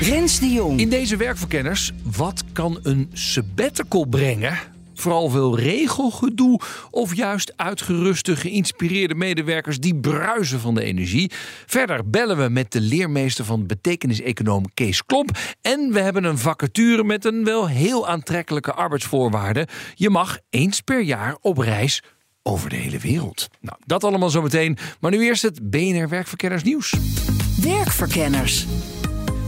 Rens de Jong. In deze werkverkenners, wat kan een sabbatical brengen? Vooral veel regelgedoe of juist uitgeruste, geïnspireerde medewerkers die bruisen van de energie. Verder bellen we met de leermeester van betekenis-econoom Kees Klomp. En we hebben een vacature met een wel heel aantrekkelijke arbeidsvoorwaarde. Je mag eens per jaar op reis over de hele wereld. Nou, dat allemaal zometeen. Maar nu eerst het BNR Werkverkenners nieuws. Werkverkenners.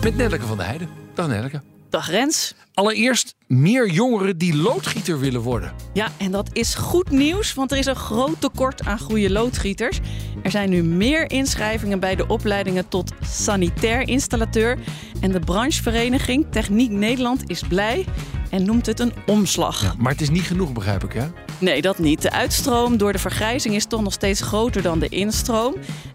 Met Nelleke van der Heijden. Dag Nelleke. Dag Rens. Allereerst meer jongeren die loodgieter willen worden. Ja, en dat is goed nieuws, want er is een groot tekort aan goede loodgieters. Er zijn nu meer inschrijvingen bij de opleidingen tot sanitair installateur. En de branchevereniging Techniek Nederland is blij en noemt het een omslag. Maar het is niet genoeg, begrijp ik hè? Nee, dat niet. De uitstroom door de vergrijzing is toch nog steeds groter dan de instroom.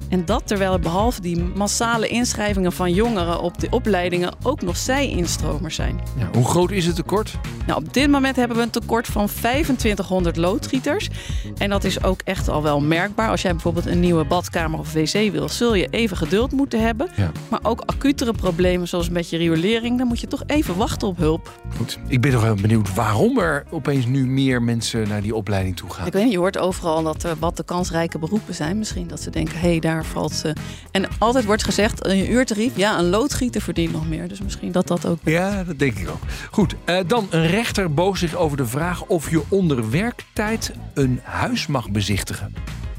En dat terwijl er behalve die massale inschrijvingen van jongeren op de opleidingen ook nog zij-instromers zijn. Ja, hoe groot is het tekort? Nou, op dit moment hebben we een tekort van 2500 loodgieters. En dat is ook echt al wel merkbaar. Als jij bijvoorbeeld een nieuwe badkamer of wc wil, zul je even geduld moeten hebben. Ja. Maar ook acutere problemen zoals met je riolering, dan moet je toch even wachten op hulp. Goed, ik ben toch heel benieuwd waarom er opeens nu meer mensen naar die opleiding toe gaan. Ik weet niet, je hoort overal dat wat de kansrijke beroepen zijn. Misschien dat ze denken, hé, hey, daar valt ze. En altijd wordt gezegd, een uurtarief, ja, een loodgieter verdient nog meer. Dus misschien dat dat ook... Ja, dat denk ik ook. Goed, eh, dan een rechter boog zich over de vraag of je onder werktijd een huis mag bezichtigen.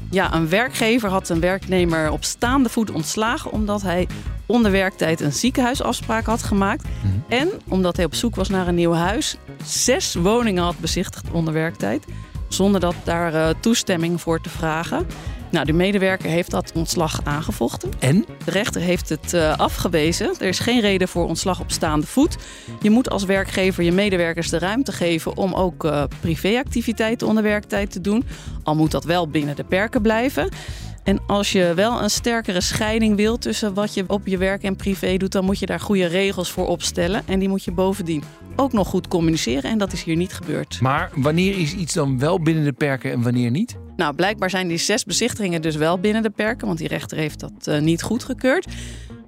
Ja, een werkgever had een werknemer op staande voet ontslagen omdat hij onder werktijd een ziekenhuisafspraak had gemaakt. En omdat hij op zoek was naar een nieuw huis, zes woningen had bezichtigd onder werktijd. Zonder dat daar eh, toestemming voor te vragen. Nou, de medewerker heeft dat ontslag aangevochten. En? De rechter heeft het eh, afgewezen. Er is geen reden voor ontslag op staande voet. Je moet als werkgever je medewerkers de ruimte geven om ook eh, privéactiviteiten onder werktijd te doen. Al moet dat wel binnen de perken blijven. En als je wel een sterkere scheiding wilt tussen wat je op je werk en privé doet, dan moet je daar goede regels voor opstellen. En die moet je bovendien ook nog goed communiceren. En dat is hier niet gebeurd. Maar wanneer is iets dan wel binnen de perken en wanneer niet? Nou, blijkbaar zijn die zes bezichtigingen dus wel binnen de perken, want die rechter heeft dat uh, niet goedgekeurd.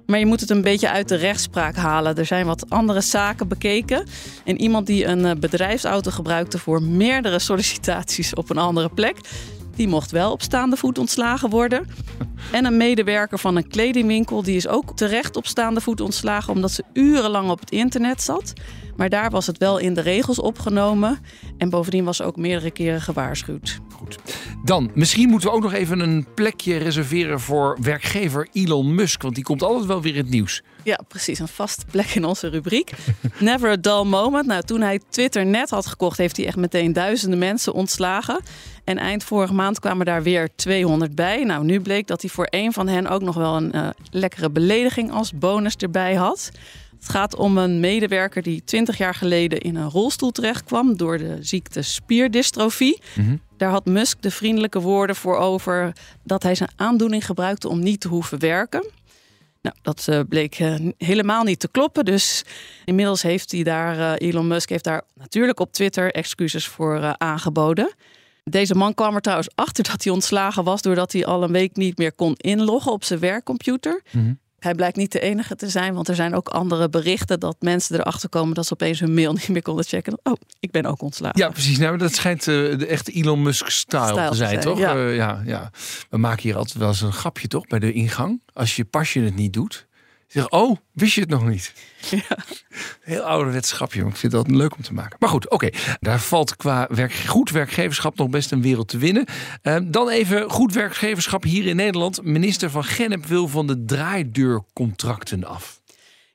Maar je moet het een beetje uit de rechtspraak halen. Er zijn wat andere zaken bekeken. En iemand die een uh, bedrijfsauto gebruikte voor meerdere sollicitaties op een andere plek, die mocht wel op staande voet ontslagen worden. En een medewerker van een kledingwinkel, die is ook terecht op staande voet ontslagen omdat ze urenlang op het internet zat. Maar daar was het wel in de regels opgenomen. En bovendien was ze ook meerdere keren gewaarschuwd. Goed. Dan, misschien moeten we ook nog even een plekje reserveren voor werkgever Elon Musk. Want die komt altijd wel weer in het nieuws. Ja, precies. Een vaste plek in onze rubriek. Never a dull moment. Nou, toen hij Twitter net had gekocht, heeft hij echt meteen duizenden mensen ontslagen. En eind vorige maand kwamen daar weer 200 bij. Nou, nu bleek dat hij voor een van hen ook nog wel een uh, lekkere belediging als bonus erbij had. Het gaat om een medewerker die 20 jaar geleden in een rolstoel terechtkwam door de ziekte spierdystrofie. Mm -hmm. Daar had Musk de vriendelijke woorden voor over dat hij zijn aandoening gebruikte om niet te hoeven werken. Nou, dat uh, bleek uh, helemaal niet te kloppen. Dus inmiddels heeft hij daar, Elon Musk heeft daar natuurlijk op Twitter excuses voor aangeboden. Deze man kwam er trouwens achter dat hij ontslagen was doordat hij al een week niet meer kon inloggen op zijn werkcomputer. Mm -hmm. Hij blijkt niet de enige te zijn, want er zijn ook andere berichten dat mensen erachter komen dat ze opeens hun mail niet meer konden checken. Oh, ik ben ook ontslagen. Ja, precies. Nou, dat schijnt uh, de echte Elon Musk-style te zijn, toch? Ja. Uh, ja, ja. We maken hier altijd wel eens een grapje, toch? Bij de ingang. Als je pasje het niet doet. Zeg, oh, wist je het nog niet? Ja. Heel ouderwets grapje, maar ik vind dat leuk om te maken. Maar goed, oké. Okay. Daar valt qua werk, goed werkgeverschap nog best een wereld te winnen. Uh, dan even goed werkgeverschap hier in Nederland. Minister van Gennep wil van de draaideurcontracten af.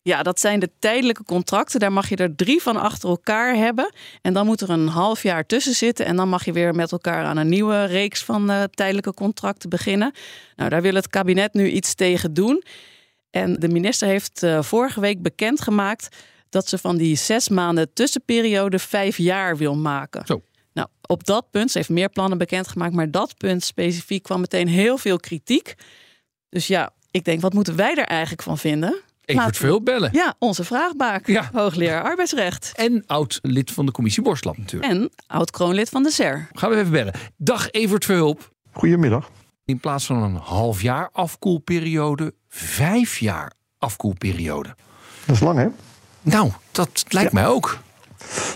Ja, dat zijn de tijdelijke contracten. Daar mag je er drie van achter elkaar hebben. En dan moet er een half jaar tussen zitten. En dan mag je weer met elkaar aan een nieuwe reeks van uh, tijdelijke contracten beginnen. Nou, daar wil het kabinet nu iets tegen doen. En de minister heeft uh, vorige week bekendgemaakt dat ze van die zes maanden tussenperiode vijf jaar wil maken. Zo. Nou, op dat punt, ze heeft meer plannen bekendgemaakt, maar dat punt specifiek kwam meteen heel veel kritiek. Dus ja, ik denk, wat moeten wij er eigenlijk van vinden? Evert veel bellen. Ja, onze vraagbaak. Ja. Hoogleraar arbeidsrecht. En oud lid van de commissie Borstlab natuurlijk. En oud kroonlid van de SER. Gaan we even bellen. Dag Evert Verhulp. Goedemiddag. In plaats van een half jaar afkoelperiode, vijf jaar afkoelperiode. Dat is lang, hè? Nou, dat lijkt mij ook.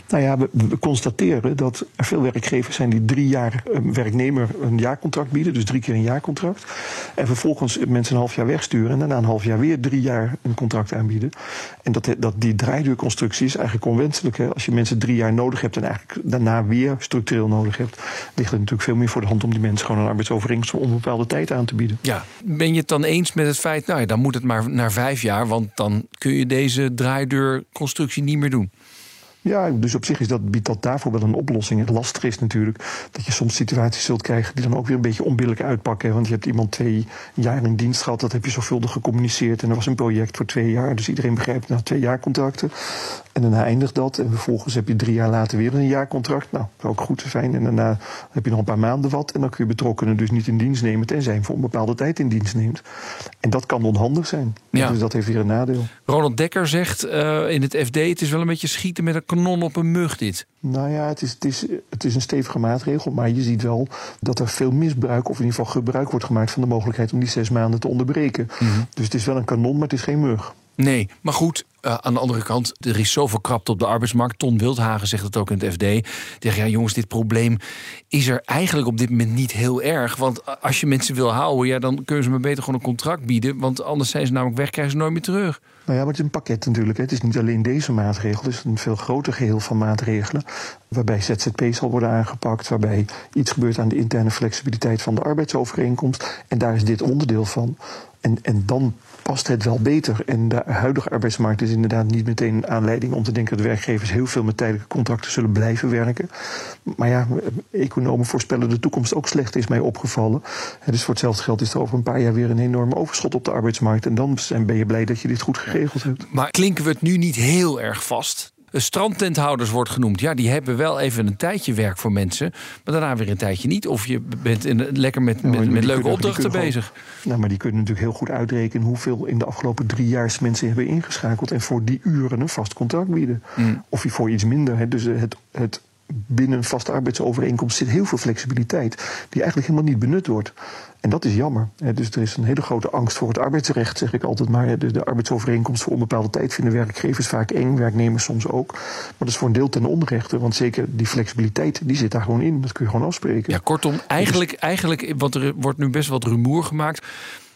Nou ja, we, constateren dat er veel werkgevers zijn die drie jaar een werknemer een jaarcontract bieden, dus drie keer een jaarcontract. En vervolgens mensen een half jaar wegsturen en daarna een half jaar weer drie jaar een contract aanbieden. En dat, dat die draaiduurconstructie is eigenlijk onwenselijk. Hè? Als je mensen drie jaar nodig hebt en eigenlijk daarna weer structureel nodig hebt, ligt het natuurlijk veel meer voor de hand om die mensen gewoon een arbeidsovereenkomst voor onbepaalde tijd aan te bieden. Ja, ben je het dan eens met het feit, nou ja, dan moet het maar naar vijf jaar, want dan kun je deze draaideurconstructie niet meer doen? Ja, dus op zich is dat, biedt dat daarvoor wel een oplossing. Het lastige is natuurlijk dat je soms situaties zult krijgen die dan ook weer een beetje onbillijk uitpakken. Want je hebt iemand twee jaar in dienst gehad, dat heb je zorgvuldig gecommuniceerd. En er was een project voor twee jaar, dus iedereen begrijpt na twee jaar contracten. En daarna eindigt dat. En vervolgens heb je drie jaar later weer een jaarcontract. Nou, dat ook goed zijn. En daarna heb je nog een paar maanden wat. En dan kun je betrokkenen dus niet in dienst nemen, tenzij je voor een bepaalde tijd in dienst neemt. En dat kan onhandig zijn. Ja. Dus dat heeft weer een nadeel. Ronald Dekker zegt uh, in het FD: het is wel een beetje schieten met een kanon op een mug, dit. Nou ja, het is, het, is, het is een stevige maatregel. Maar je ziet wel dat er veel misbruik, of in ieder geval gebruik wordt gemaakt van de mogelijkheid om die zes maanden te onderbreken. Mm -hmm. Dus het is wel een kanon, maar het is geen mug. Nee, maar goed, uh, aan de andere kant, er is zoveel krapte op de arbeidsmarkt. Ton Wildhagen zegt het ook in het FD. Die zegt, ja jongens, dit probleem is er eigenlijk op dit moment niet heel erg. Want als je mensen wil houden, ja, dan kunnen ze maar beter gewoon een contract bieden. Want anders zijn ze namelijk weg, krijgen ze nooit meer terug. Nou ja, maar het is een pakket natuurlijk. Het is niet alleen deze maatregel. Het is een veel groter geheel van maatregelen. Waarbij ZZP zal worden aangepakt. Waarbij iets gebeurt aan de interne flexibiliteit van de arbeidsovereenkomst. En daar is dit onderdeel van. En, en dan past het wel beter. En de huidige arbeidsmarkt is inderdaad niet meteen een aanleiding om te denken dat werkgevers heel veel met tijdelijke contracten zullen blijven werken. Maar ja, economen voorspellen de toekomst ook slecht, is mij opgevallen. Dus voor hetzelfde geld is er over een paar jaar weer een enorm overschot op de arbeidsmarkt. En dan ben je blij dat je dit goed geregeld hebt. Maar klinken we het nu niet heel erg vast? Strandtenthouders wordt genoemd. Ja, die hebben wel even een tijdje werk voor mensen. Maar daarna weer een tijdje niet. Of je bent in, lekker met, Nou, met, met leuke kunnen- opdrachten bezig. Nou, maar die kunnen natuurlijk heel goed uitrekenen hoeveel in de afgelopen drie jaar mensen hebben ingeschakeld. En voor die uren een vast contract bieden. Mm. Of je voor iets minder. Hè. Dus het, het binnen een vaste arbeidsovereenkomst zit heel veel flexibiliteit. Die eigenlijk helemaal niet benut wordt. En dat is jammer. Dus er is een hele grote angst voor het arbeidsrecht, zeg ik altijd maar. De, arbeidsovereenkomst voor onbepaalde tijd vinden werkgevers vaak eng, werknemers soms ook. Maar dat is voor een deel ten onrechte. Want zeker die flexibiliteit, die zit daar gewoon in. Dat kun je gewoon afspreken. Ja, kortom, eigenlijk, eigenlijk, want er wordt nu best wat rumoer gemaakt.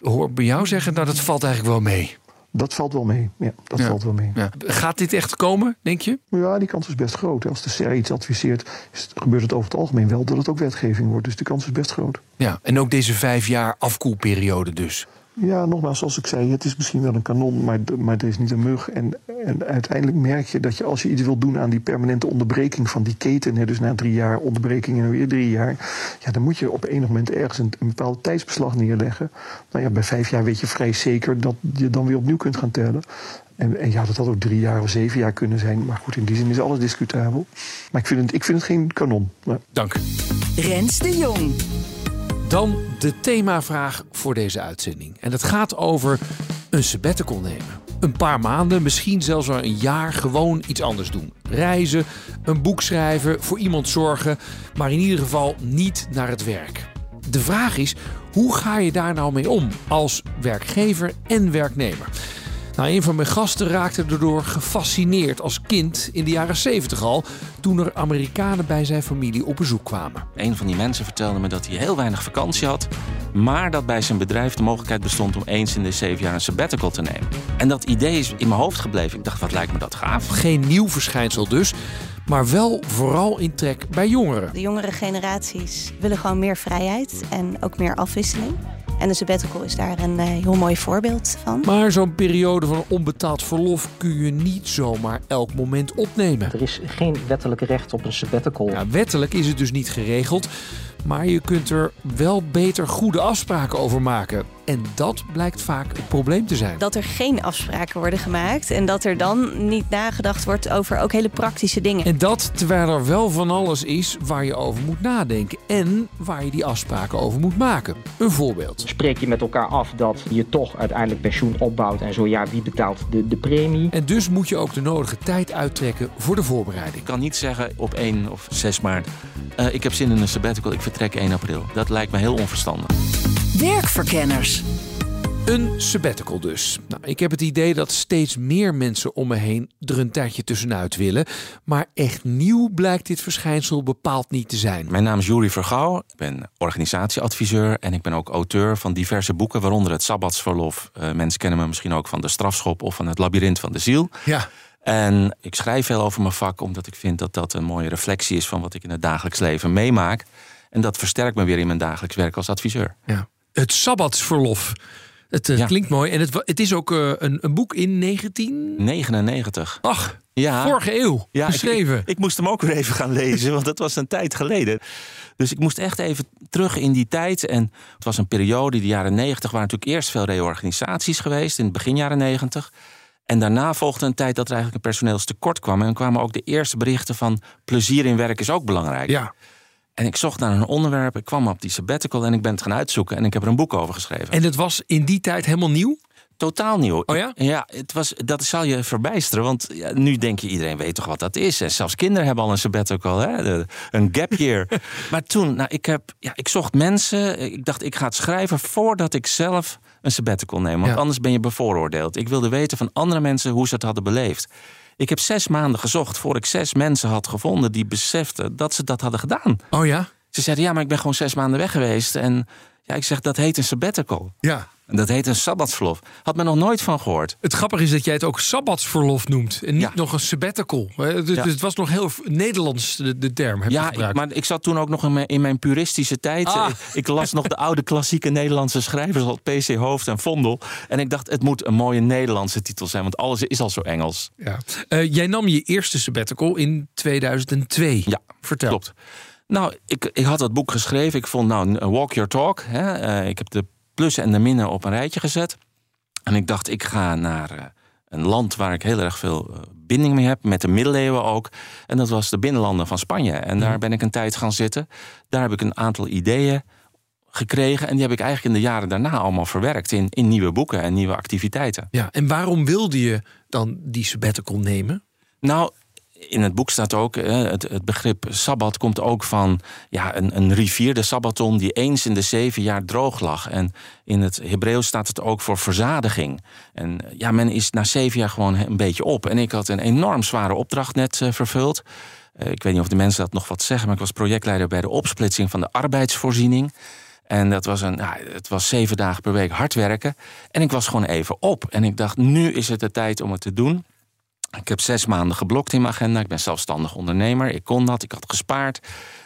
Hoor bij jou zeggen, nou dat valt eigenlijk wel mee. Dat valt wel mee. Ja, dat Ja. valt wel mee. Ja. Gaat dit echt komen, denk je? Ja, die kans is best groot. Als de CR iets adviseert, is- gebeurt het over het algemeen wel dat het ook wetgeving wordt. Dus de kans is best groot. Ja, en ook deze vijf jaar afkoelperiode dus. Ja, nogmaals, zoals ik zei, het is misschien wel een kanon, maar, maar het is niet een mug. En, en uiteindelijk merk je dat je als je iets wil doen aan die permanente onderbreking van die keten, hè, dus na drie jaar onderbreking en weer drie jaar, ja, dan moet je op enig moment ergens een, een bepaald tijdsbeslag neerleggen. Nou ja, bij vijf jaar weet je vrij zeker dat je dan weer opnieuw kunt gaan tellen. En, en ja, dat had ook drie jaar of zeven jaar kunnen zijn. Maar goed, in die zin is alles discutabel. Maar ik vind het, ik vind het geen kanon. Maar Dank. Rens de Jong. Dan de themavraag voor deze uitzending. En dat gaat over een sabbatical nemen. Een paar maanden, misschien zelfs wel een jaar gewoon iets anders doen. Reizen, een boek schrijven, voor iemand zorgen, maar in ieder geval niet naar het werk. De vraag is, hoe ga je daar nou mee om als werkgever en werknemer? Nou, een van mijn gasten raakte erdoor gefascineerd als kind in de jaren 70 al, toen er Amerikanen bij zijn familie op bezoek kwamen. Een van die mensen vertelde me dat hij heel weinig vakantie had. Maar dat bij zijn bedrijf de mogelijkheid bestond om eens in de zeven jaar een sabbatical te nemen. En dat idee is in mijn hoofd gebleven. Ik dacht, wat lijkt me dat gaaf. Geen nieuw verschijnsel dus, maar wel vooral in trek bij jongeren. De jongere generaties willen gewoon meer vrijheid en ook meer afwisseling. En de sabbatical is daar een eh, heel mooi voorbeeld van. Maar zo'n periode van onbetaald verlof kun je niet zomaar elk moment opnemen. Er is geen wettelijk recht op een sabbatical. Ja, wettelijk is het dus niet geregeld, maar je kunt er wel beter goede afspraken over maken. En dat blijkt vaak het probleem te zijn. Dat er geen afspraken worden gemaakt en dat er dan niet nagedacht wordt over ook hele praktische dingen. En dat terwijl er wel van alles is waar je over moet nadenken en waar je die afspraken over moet maken. Een voorbeeld. Spreek je met elkaar af dat je toch uiteindelijk pensioen opbouwt en zo ja, wie betaalt de, de premie? En dus moet je ook de nodige tijd uittrekken voor de voorbereiding. Ik kan niet zeggen op 1 of 6 maart, uh, ik heb zin in een sabbatical, ik vertrek 1 april. Dat lijkt me heel onverstandig. Werkverkenners. Een sabbatical dus. Nou, ik heb het idee dat steeds meer mensen om me heen er een tijdje tussenuit willen. Maar echt nieuw blijkt dit verschijnsel bepaald niet te zijn. Mijn naam is Juri Vergouw. Ik ben organisatieadviseur en ik ben ook auteur van diverse boeken, waaronder het Sabbatsverlof. Uh, mensen kennen me misschien ook van de strafschop of van het labyrint van de ziel. Ja. En ik schrijf veel over mijn vak, omdat ik vind dat dat een mooie reflectie is van wat ik in het dagelijks leven meemaak. En dat versterkt me weer in mijn dagelijks werk als adviseur. Ja. Het Sabbatsverlof. Het uh, klinkt mooi. En het, het is ook uh, een, een, boek in 1999. Ach, ja. vorige eeuw ja, geschreven. Ik, ik, moest hem ook weer even gaan lezen, want dat was een tijd geleden. Dus ik moest echt even terug in die tijd. En het was een periode, de jaren 90, waren natuurlijk eerst veel reorganisaties geweest. In het begin jaren 90. En daarna volgde een tijd dat er eigenlijk een personeelstekort kwam. En dan kwamen ook de eerste berichten van plezier in werk is ook belangrijk. Ja. En ik zocht naar een onderwerp, ik kwam op die sabbatical en ik ben het gaan uitzoeken en ik heb er een boek over geschreven. En het was in die tijd helemaal nieuw? Totaal nieuw. Oh ja? Ja, het was, dat zal je verbijsteren. Want ja, nu denk je, iedereen weet toch wat dat is. En zelfs kinderen hebben al een sabbatical, hè? een gap year. maar toen, nou, ik, heb, ja, ik zocht mensen. Ik dacht, ik ga het schrijven voordat ik zelf een sabbatical neem. Want Ja. anders ben je bevooroordeeld. Ik wilde weten van andere mensen hoe ze het hadden beleefd. Ik heb zes maanden gezocht voor ik zes mensen had gevonden die beseften dat ze dat hadden gedaan. Oh ja? Ze zeiden, ja, maar ik ben gewoon zes maanden weg geweest. En ja, ik zeg, dat heet een sabbatical. Ja. En dat heet een sabbatsverlof. Had men nog nooit van gehoord. Het grappige is dat jij het ook sabbatsverlof noemt. En niet Ja. nog een sabbatical. Dus Ja. het was nog heel Nederlands, de, de term. Heb Ja, ik, maar ik zat toen ook nog in mijn, in mijn puristische tijd. Ah. Ik las nog de oude klassieke Nederlandse schrijvers als P.C. Hoofd en Vondel. En ik dacht, het moet een mooie Nederlandse titel zijn, want alles is al zo Engels. Ja. Eh, jij nam je eerste sabbatical in 2002. Ja, Vertel. Klopt. Nou, ik, ik had dat boek geschreven. Ik vond, nou, walk your talk. Hè. Eh, ik heb de plussen en de minnen op een rijtje gezet. En ik dacht, ik ga naar eh, een land waar ik heel erg veel eh, binding mee heb. Met de middeleeuwen ook. En dat was de binnenlanden van Spanje. En daar ben ik een tijd gaan zitten. Daar heb ik een aantal ideeën gekregen. En die heb ik eigenlijk in de jaren daarna allemaal verwerkt. In, in nieuwe boeken en nieuwe activiteiten. Ja, en waarom wilde je dan die sabbatical nemen? Nou, in het boek staat ook, het, het begrip sabbat komt ook van ja, een, een rivier, de Sabbaton, die eens in de zeven jaar droog lag. En in het Hebreeuws staat het ook voor verzadiging. En ja, men is na zeven jaar gewoon een beetje op. En ik had een enorm zware opdracht net eh, vervuld. Eh, ik weet niet of de mensen dat nog wat zeggen, maar ik was projectleider bij de opsplitsing van de arbeidsvoorziening. En dat was een, het was zeven dagen per week hard werken. En ik was gewoon even op. En ik dacht, nu is het de tijd om het te doen. Ik heb zes maanden geblokt in mijn agenda. Ik ben zelfstandig ondernemer. Ik kon dat. Ik had gespaard.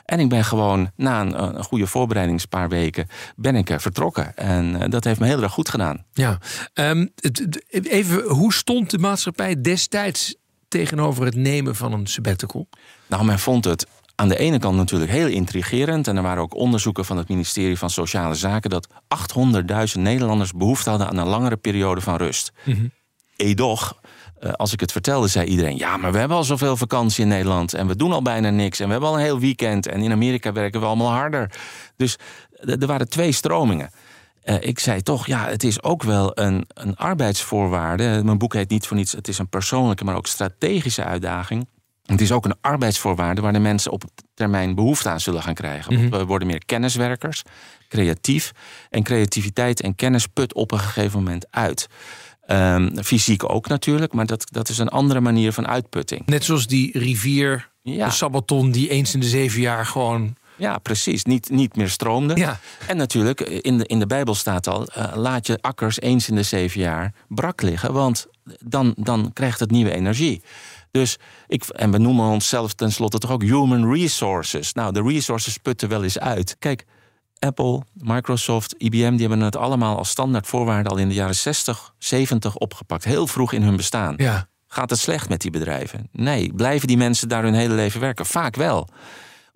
En ik ben gewoon na een, een goede voorbereidingspaar weken ben ik eh, vertrokken. En eh, dat heeft me heel erg goed gedaan. Ja, ehm, even, hoe stond de maatschappij destijds tegenover het nemen van een sabbatical? Nou, men vond het aan de ene kant natuurlijk heel intrigerend. En er waren ook onderzoeken van het ministerie van Sociale Zaken dat 800.000 Nederlanders behoefte hadden aan een langere periode van rust. Edoch, eh, als ik het vertelde, zei iedereen: Ja, maar we hebben al zoveel vakantie in Nederland. En we doen al bijna niks. En we hebben al een heel weekend. En in Amerika werken we allemaal harder. Dus eh, er waren twee stromingen. Eh, ik zei toch, ja, het is ook wel een, een arbeidsvoorwaarde. Mijn boek heet niet voor niets. Het is een persoonlijke, maar ook strategische uitdaging. Het is ook een arbeidsvoorwaarde waar de mensen op termijn behoefte aan zullen gaan krijgen. Want we worden meer kenniswerkers, creatief. En creativiteit en kennis put op een gegeven moment uit. Ehm, fysiek ook natuurlijk, maar dat, dat is een andere manier van uitputting. Net zoals die rivier, Ja. de Sabaton, die eens in de zeven jaar gewoon. Ja, precies. Niet, niet meer stroomde. Ja. En natuurlijk, in de, in de Bijbel staat al: eh, laat je akkers eens in de zeven jaar brak liggen, want dan, dan krijgt het nieuwe energie. Dus ik, en we noemen onszelf tenslotte toch ook human resources. Nou, de resources putten wel eens uit. Kijk, Apple, Microsoft, IBM, die hebben het allemaal als standaard voorwaarde al in de jaren 60, 70 opgepakt. Heel vroeg in hun bestaan. Ja. Gaat het slecht met die bedrijven? Nee. Blijven die mensen daar hun hele leven werken? Vaak wel.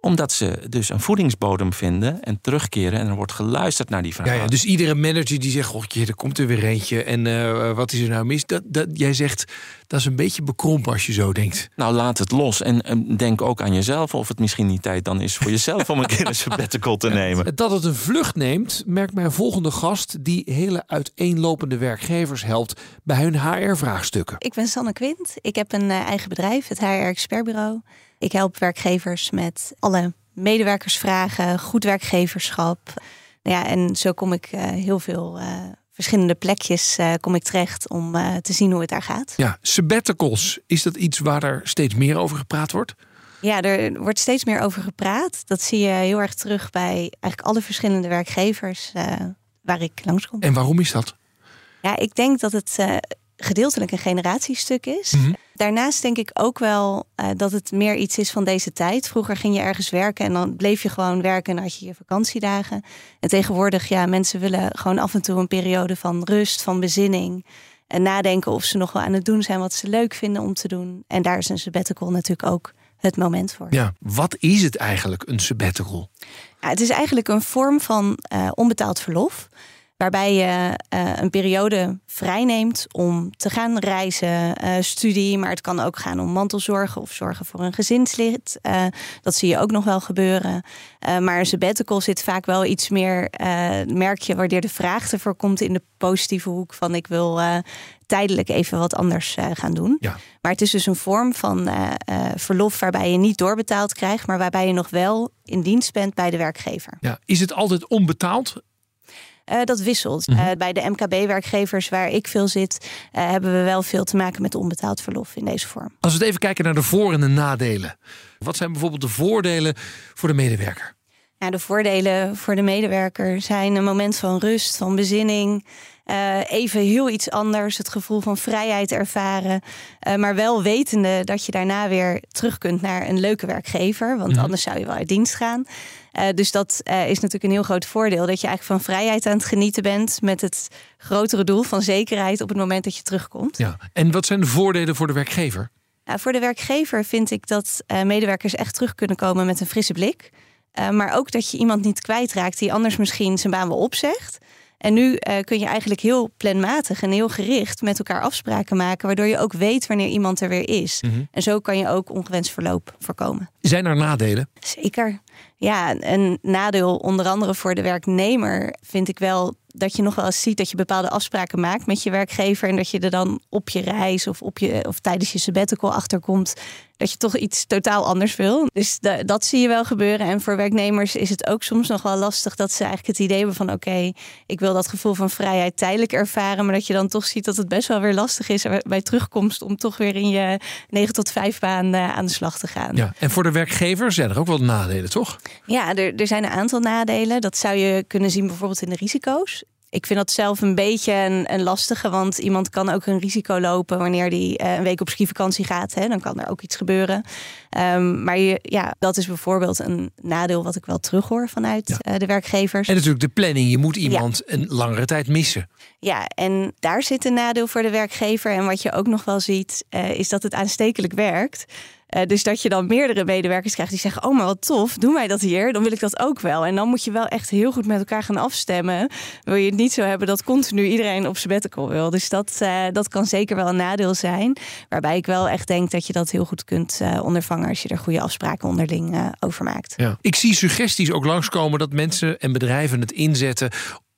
Omdat ze dus een voedingsbodem vinden en terugkeren. En er wordt geluisterd naar die Ja, verhalen. ja, dus iedere manager die zegt, goh, er komt er weer eentje. En eh, wat is er nou mis? Dat, dat, jij zegt, dat is een beetje bekrompen als je zo denkt. Nou, laat het los. En denk ook aan jezelf of het misschien niet tijd dan is voor jezelf om een keer een sabbatical te nemen. Dat het een vlucht neemt, merkt mijn volgende gast... die hele uiteenlopende werkgevers helpt bij hun HR-vraagstukken. Ik ben Sanne Quint. Ik heb een eh, eigen bedrijf, het HR Expertbureau. Ik help werkgevers met alle medewerkersvragen, goed werkgeverschap. Nou ja, en zo kom ik eh, heel veel eh, verschillende plekjes eh, kom ik terecht om te zien hoe het daar gaat. Ja, sabbaticals, is dat iets waar er steeds meer over gepraat wordt? Ja, er wordt steeds meer over gepraat. Dat zie je heel erg terug bij eigenlijk alle verschillende werkgevers waar ik langskom. En waarom is dat? Ja, ik denk dat het gedeeltelijk een generatiestuk is. Mhm. Daarnaast denk ik ook wel eh, dat het meer iets is van deze tijd. Vroeger ging je ergens werken en dan bleef je gewoon werken en had je je vakantiedagen. En tegenwoordig, ja, mensen willen gewoon af en toe een periode van rust, van bezinning. En nadenken of ze nog wel aan het doen zijn wat ze leuk vinden om te doen. En daar is een sabbatical natuurlijk ook het moment voor. Ja, wat is het eigenlijk, een sabbatical? Ja, het is eigenlijk een vorm van eh, onbetaald verlof. Waarbij je eh, een periode vrijneemt om te gaan reizen, eh, studie. Maar het kan ook gaan om mantelzorgen of zorgen voor een gezinslid. Eh, dat zie je ook nog wel gebeuren. Maar een sabbatical zit vaak wel iets meer, merk je, wanneer de vraag ervoor komt in de positieve hoek van ik wil tijdelijk even wat anders gaan doen. Ja. Maar het is dus een vorm van verlof waarbij je niet doorbetaald krijgt, maar waarbij je nog wel in dienst bent bij de werkgever. Ja, is het altijd onbetaald? Eh, dat wisselt. Mhm. Eh, bij de MKB-werkgevers waar ik veel zit, eh, hebben we wel veel te maken met onbetaald verlof in deze vorm. Als we het even kijken naar de voor- en de nadelen. Wat zijn bijvoorbeeld de voordelen voor de medewerker? Ja, de voordelen voor de medewerker zijn een moment van rust, van bezinning. Eh, even heel iets anders, het gevoel van vrijheid ervaren. eh, maar wel wetende dat je daarna weer terug kunt naar een leuke werkgever. Want Mhm. anders zou je wel uit dienst gaan. Eh, dus dat is natuurlijk een heel groot voordeel. Dat je eigenlijk van vrijheid aan het genieten bent. Met het grotere doel van zekerheid op het moment dat je terugkomt. Ja. En wat zijn de voordelen voor de werkgever? Nou, voor de werkgever vind ik dat medewerkers echt terug kunnen komen met een frisse blik. Maar ook dat je iemand niet kwijtraakt die anders misschien zijn baan wel opzegt. En nu eh, kun je eigenlijk heel planmatig en heel gericht met elkaar afspraken maken, waardoor je ook weet wanneer iemand er weer is. Mhm. En zo kan je ook ongewenst verloop voorkomen. Zijn er nadelen? Zeker. Ja, een nadeel onder andere voor de werknemer vind ik wel dat je nog wel eens ziet dat je bepaalde afspraken maakt met je werkgever en dat je er dan op je reis of, op je, of tijdens je sabbatical achterkomt dat je toch iets totaal anders wil. Dus da- dat zie je wel gebeuren. En voor werknemers is het ook soms nog wel lastig dat ze eigenlijk het idee hebben van oké, ik wil dat gevoel van vrijheid tijdelijk ervaren, maar dat je dan toch ziet dat het best wel weer lastig is bij terugkomst om toch weer in je 9 tot 5 baan eh, aan de slag te gaan. Ja. En voor de werkgever zijn er ook wel nadelen, toch? Ja, er, er zijn een aantal nadelen. Dat zou je kunnen zien bijvoorbeeld in de risico's. Ik vind dat zelf een beetje een, een lastige, want iemand kan ook een risico lopen wanneer die eh, een week op skivakantie gaat. Hè, dan kan er ook iets gebeuren. Ehm, maar je, ja, dat is bijvoorbeeld een nadeel wat ik wel terughoor vanuit eh, de werkgevers. En natuurlijk de planning. Je moet iemand een langere tijd missen. Ja, en daar zit een nadeel voor de werkgever. En wat je ook nog wel ziet, eh, is dat het aanstekelijk werkt. Eh, dus dat je dan meerdere medewerkers krijgt die zeggen: Oh, maar wat tof, doen wij dat hier? Dan wil ik dat ook wel. En dan moet je wel echt heel goed met elkaar gaan afstemmen. Wil je het niet zo hebben dat continu iedereen op sabbatical wil? Dus dat, eh, dat kan zeker wel een nadeel zijn. Waarbij ik wel echt denk dat je dat heel goed kunt eh, ondervangen als je er goede afspraken onderling over maakt. Ja. Ik zie suggesties ook langskomen dat mensen en bedrijven het inzetten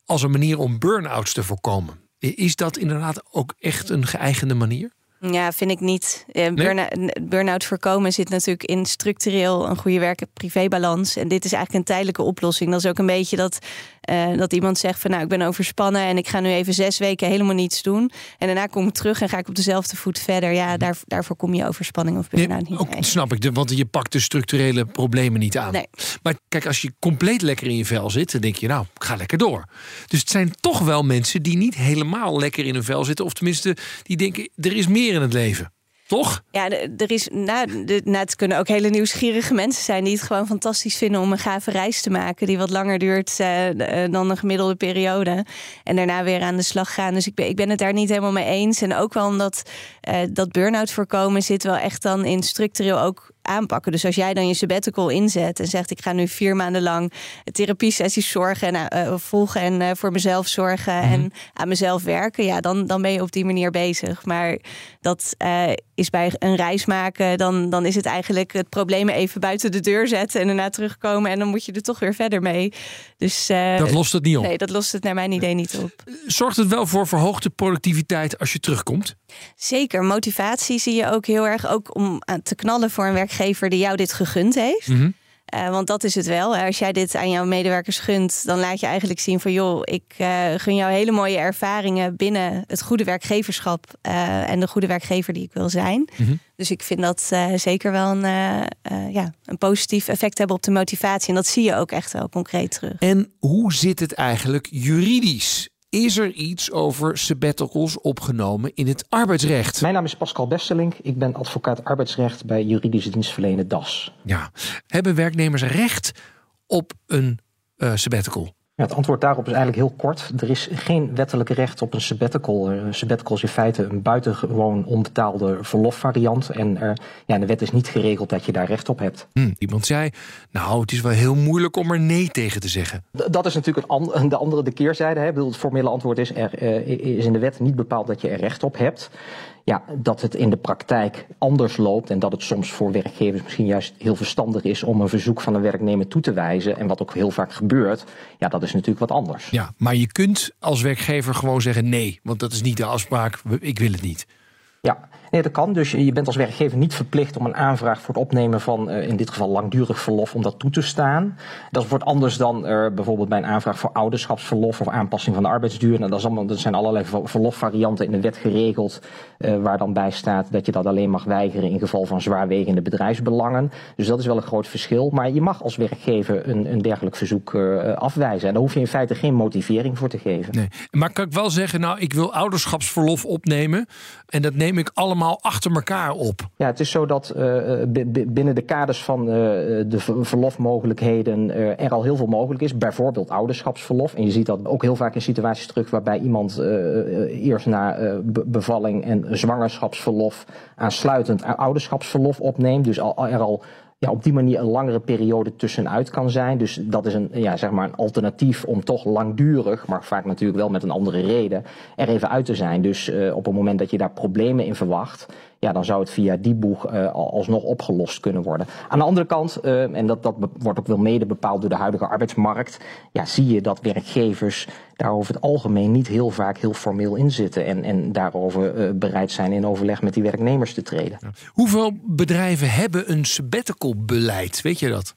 als een manier om burn-outs te voorkomen. Is dat inderdaad ook echt een geëigende manier? Ja, vind ik niet. Eh, burn- Burn-out voorkomen zit natuurlijk in structureel een goede werk-privébalans. En dit is eigenlijk een tijdelijke oplossing. Dat is ook een beetje dat, eh, dat iemand zegt van nou, ik ben overspannen en ik ga nu even zes weken helemaal niets doen. En daarna kom ik terug en ga ik op dezelfde voet verder. Ja, daar, daarvoor kom je overspanning of burn-out niet Ook snap ik, de- want je pakt de structurele problemen niet aan. Nee. Maar kijk, als je compleet lekker in je vel zit, dan denk je, nou, ik ga lekker door. Dus het zijn toch wel mensen die niet helemaal lekker in hun vel zitten. Of tenminste, die denken, er is meer in het leven. Toch? Ja, er is, nou, de, het kunnen ook hele nieuwsgierige mensen zijn die het gewoon fantastisch vinden om een gave reis te maken, die wat langer duurt eh, eh, dan een gemiddelde periode. En daarna weer aan de slag gaan. Dus ik ben, ik ben het daar niet helemaal mee eens. En ook wel omdat eh, dat burn-out voorkomen zit wel echt dan in structureel ook aanpakken. Dus als jij dan je sabbatical inzet en zegt: Ik ga nu vier maanden lang therapie-sessies zorgen en uh, volgen en uh, voor mezelf zorgen en Mhm. aan mezelf werken, ja, dan, dan ben je op die manier bezig. Maar dat uh, is bij een reis maken, dan, dan is het eigenlijk het probleem even buiten de deur zetten en daarna terugkomen en dan moet je er toch weer verder mee. Dus dat lost het niet op. Nee, dat lost het naar mijn idee niet op. Zorgt het wel voor verhoogde productiviteit als je terugkomt? Zeker, motivatie zie je ook heel erg. Ook om te knallen voor een werkgever die jou dit gegund heeft. Mm -hmm. uh, want dat is het wel. Als jij dit aan jouw medewerkers gunt, dan laat je eigenlijk zien van joh, ik uh, gun jou hele mooie ervaringen binnen het goede werkgeverschap uh, en de goede werkgever die ik wil zijn. Mhm. Mm -hmm. Dus ik vind dat zeker wel een, ja, een positief effect hebben op de motivatie. En dat zie je ook echt wel concreet terug. En hoe zit het eigenlijk juridisch? Is er iets over sabbaticals opgenomen in het arbeidsrecht? Mijn naam is Pascal Bestelink. Ik ben advocaat arbeidsrecht bij juridische dienstverlener DAS. Ja. Hebben werknemers recht op een uh, sabbatical? Ja, het antwoord daarop is eigenlijk heel kort. Er is geen wettelijk recht op een sabbatical. Een sabbatical is in feite een buitengewoon onbetaalde verlofvariant. En ja, de wet is niet geregeld dat je daar recht op hebt. Hm, iemand zei, nou, het is wel heel moeilijk om er nee tegen te zeggen. Dat is natuurlijk an de andere de keerzijde. Hè. Bedoel, het formele antwoord is, er uh, is in de wet niet bepaald dat je er recht op hebt. Ja, dat het in de praktijk anders loopt en dat het soms voor werkgevers misschien juist heel verstandig is om een verzoek van een werknemer toe te wijzen. En wat ook heel vaak gebeurt, ja, dat is natuurlijk wat anders. Ja, maar je kunt als werkgever gewoon zeggen nee, want dat is niet de afspraak, ik wil het niet. Ja, nee, dat kan. Dus je bent als werkgever niet verplicht om een aanvraag voor het opnemen van uh, in dit geval langdurig verlof om dat toe te staan. Dat wordt anders dan uh, bijvoorbeeld bij een aanvraag voor ouderschapsverlof of aanpassing van de arbeidsduur. Nou, dat, allemaal, dat zijn allerlei verlofvarianten in de wet geregeld uh, waar dan bij staat dat je dat alleen mag weigeren in geval van zwaarwegende bedrijfsbelangen. Dus dat is wel een groot verschil. Maar je mag als werkgever een, een dergelijk verzoek afwijzen. En daar hoef je in feite geen motivering voor te geven. Nee. Maar kan ik wel zeggen, nou, ik wil ouderschapsverlof opnemen en dat neem ik allemaal achter elkaar op. Ja, het is zo dat uh, binnen de kaders van uh, de verlofmogelijkheden er al heel veel mogelijk is. Bijvoorbeeld ouderschapsverlof. En je ziet dat ook heel vaak in situaties terug waarbij iemand eerst na bevalling en zwangerschapsverlof aansluitend ouderschapsverlof opneemt. Dus al, er al ja, op die manier een langere periode tussenuit kan zijn. Dus dat is een, ja, zeg maar een alternatief om toch langdurig, maar vaak natuurlijk wel met een andere reden, er even uit te zijn. Dus uh, op het moment dat je daar problemen in verwacht, ja, dan zou het via die boeg uh, alsnog opgelost kunnen worden. Aan de andere kant, uh, en dat, dat wordt ook wel mede bepaald door de huidige arbeidsmarkt, ja, zie je dat werkgevers daar over het algemeen niet heel vaak heel formeel in zitten en, en daarover uh, bereid zijn in overleg met die werknemers te treden. Ja. Hoeveel bedrijven hebben een sabbatical beleid? Weet je dat?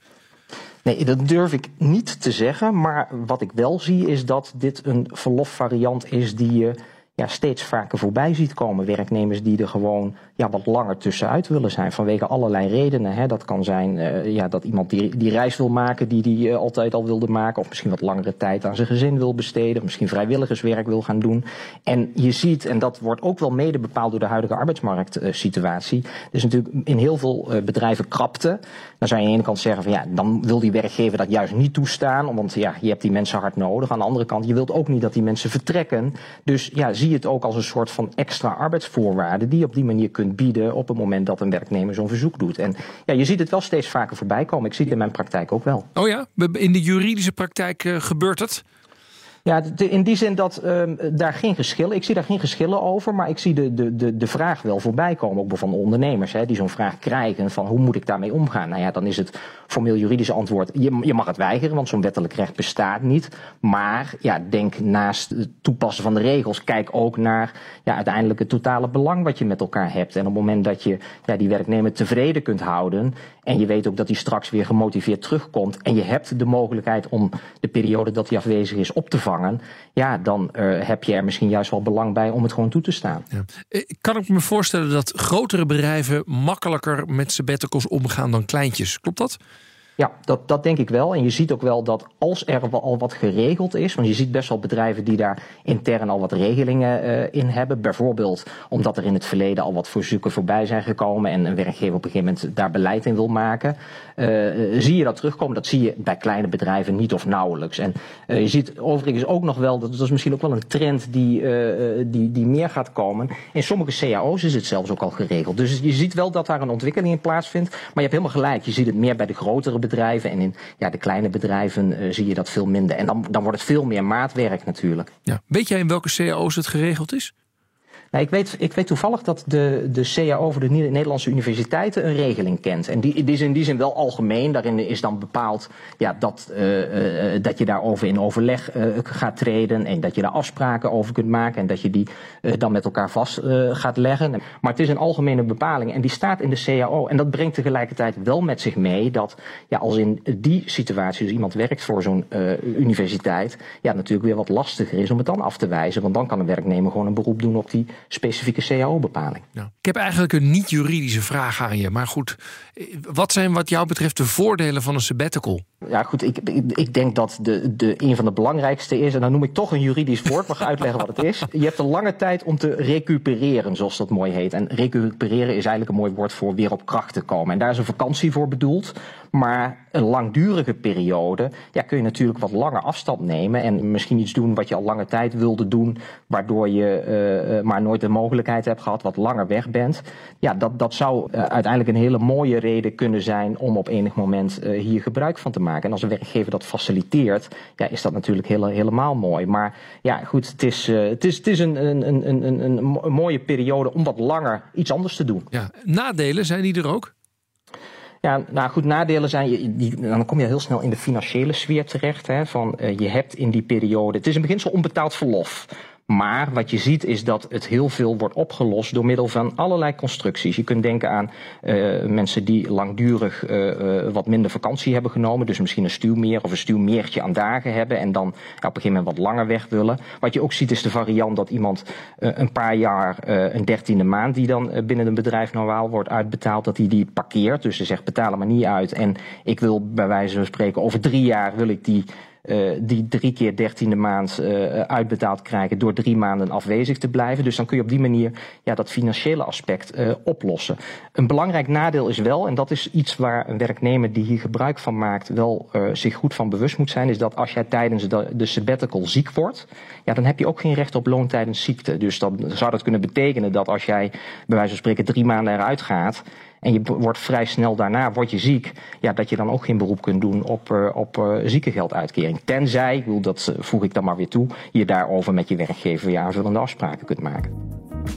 Nee, dat durf ik niet te zeggen. Maar wat ik wel zie is dat dit een verlofvariant is die je ja, steeds vaker voorbij ziet komen. Werknemers die er gewoon ja, wat langer tussenuit willen zijn. Vanwege allerlei redenen. Hè. Dat kan zijn uh, ja, dat iemand die, die reis wil maken die die uh, altijd al wilde maken. Of misschien wat langere tijd aan zijn gezin wil besteden. Misschien vrijwilligerswerk wil gaan doen. En je ziet, en dat wordt ook wel mede bepaald door de huidige arbeidsmarktsituatie. Dus natuurlijk in heel veel bedrijven krapte. Dan zou je aan de ene kant zeggen van ja, dan wil die werkgever dat juist niet toestaan. Want ja, je hebt die mensen hard nodig. Aan de andere kant, je wilt ook niet dat die mensen vertrekken. Dus ja, zie het ook als een soort van extra arbeidsvoorwaarden die je op die manier kunt bieden op het moment dat een werknemer zo'n verzoek doet. En ja, je ziet het wel steeds vaker voorbij komen. Ik zie het in mijn praktijk ook wel. Oh ja, in de juridische praktijk uh, gebeurt het? Ja, in die zin dat um, daar geen geschillen, ik zie daar geen geschillen over, maar ik zie de, de, de, de vraag wel voorbij komen, ook van ondernemers, hè, die zo'n vraag krijgen van hoe moet ik daarmee omgaan? Nou ja, dan is het formeel juridische antwoord, je, je mag het weigeren, want zo'n wettelijk recht bestaat niet. Maar ja, denk naast het toepassen van de regels, kijk ook naar ja, uiteindelijk het totale belang wat je met elkaar hebt. En op het moment dat je ja, die werknemer tevreden kunt houden en je weet ook dat hij straks weer gemotiveerd terugkomt en je hebt de mogelijkheid om de periode dat hij afwezig is op te vangen, ja, dan uh, heb je er misschien juist wel belang bij om het gewoon toe te staan. Ja. Kan ik me voorstellen dat grotere bedrijven makkelijker met sabbaticals omgaan dan kleintjes? Klopt dat? Ja, dat, dat denk ik wel. En je ziet ook wel dat als er al wat geregeld is, want je ziet best wel bedrijven die daar intern al wat regelingen uh, in hebben. Bijvoorbeeld omdat er in het verleden al wat verzoeken voorbij zijn gekomen en een werkgever op een gegeven moment daar beleid in wil maken. Uh, zie je dat terugkomen? Dat zie je bij kleine bedrijven niet of nauwelijks. En je ziet overigens ook nog wel, dat, dat is misschien ook wel een trend die, die, die meer gaat komen. In sommige cao's is het zelfs ook al geregeld. Dus je ziet wel dat daar een ontwikkeling in plaatsvindt. Maar je hebt helemaal gelijk. Je ziet het meer bij de grotere bedrijven. En in ja, de kleine bedrijven uh, zie je dat veel minder. En dan, dan wordt het veel meer maatwerk natuurlijk. Ja. Weet jij in welke cao's het geregeld is? Nou, ik, weet, ik weet toevallig dat de, de CAO voor de Nederlandse universiteiten een regeling kent. En die, die is in die zin wel algemeen. Daarin is dan bepaald ja, dat, uh, uh, dat je daarover in overleg uh, gaat treden. En dat je daar afspraken over kunt maken. En dat je die dan met elkaar vast gaat leggen. Maar het is een algemene bepaling. En die staat in de CAO. En dat brengt tegelijkertijd wel met zich mee dat ja, als in die situatie dus iemand werkt voor zo'n universiteit. Ja, natuurlijk weer wat lastiger is om het dan af te wijzen. Want dan kan een werknemer gewoon een beroep doen op die specifieke CAO-bepaling. Ja. Ik heb eigenlijk een niet-juridische vraag aan je. Maar goed, wat zijn wat jou betreft de voordelen van een sabbatical? Ja, goed, ik, ik, denk dat de, de, een van de belangrijkste is, en dan noem ik toch een juridisch woord, maar ga uitleggen wat het is. Je hebt een lange tijd om te recupereren, zoals dat mooi heet. En recupereren is eigenlijk een mooi woord voor weer op kracht te komen. En daar is een vakantie voor bedoeld. Maar een langdurige periode ja, kun je natuurlijk wat langer afstand nemen. En misschien iets doen wat je al lange tijd wilde doen. Waardoor je uh, maar nooit de mogelijkheid hebt gehad, wat langer weg bent. Ja, dat, dat zou uh, uiteindelijk een hele mooie reden kunnen zijn om op enig moment hier gebruik van te maken. En als een werkgever dat faciliteert, ja, is dat natuurlijk hele, helemaal mooi. Maar ja, goed, het is, het is, het is een, een, een, een, een mooie periode om wat langer iets anders te doen. Ja, nadelen zijn die er ook? Ja, nou goed, nadelen zijn, die, dan kom je heel snel in de financiële sfeer terecht. Hè, van, uh, je hebt in die periode, het is in beginsel onbetaald verlof. Maar wat je ziet is dat het heel veel wordt opgelost door middel van allerlei constructies. Je kunt denken aan uh, mensen die langdurig uh, wat minder vakantie hebben genomen. Dus misschien een stuwmeer of een stuwmeertje aan dagen hebben. En dan ja, op een gegeven moment wat langer weg willen. Wat je ook ziet is de variant dat iemand een paar jaar, een dertiende maand die dan binnen een bedrijf normaal wordt uitbetaald. Dat hij die, parkeert. Dus ze zegt betalen maar niet uit. En ik wil bij wijze van spreken over drie jaar wil ik die die drie keer dertiende maand uh, uitbetaald krijgen door drie maanden afwezig te blijven. Dus dan kun je op die manier ja, dat financiële aspect uh, oplossen. Een belangrijk nadeel is wel, en dat is iets waar een werknemer die hier gebruik van maakt wel zich goed van bewust moet zijn, is dat als jij tijdens de, de sabbatical ziek wordt, ja, dan heb je ook geen recht op loon tijdens ziekte. Dus dan zou dat kunnen betekenen dat als jij bij wijze van spreken drie maanden eruit gaat, en je wordt vrij snel daarna word je ziek, ja, dat je dan ook geen beroep kunt doen op, uh, op uh, ziekengelduitkering. Tenzij, wil dat uh, voeg ik dan maar weer toe, je daarover met je werkgever je aanvullende afspraken kunt maken.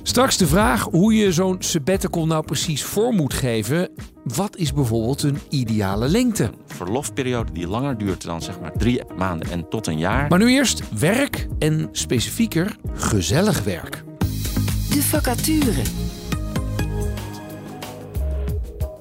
Straks de vraag hoe je zo'n sabbatical nou precies voor moet geven. Wat is bijvoorbeeld een ideale lengte? Een verlofperiode die langer duurt dan zeg maar drie maanden en tot een jaar. Maar nu eerst werk en specifieker gezellig werk. De vacature.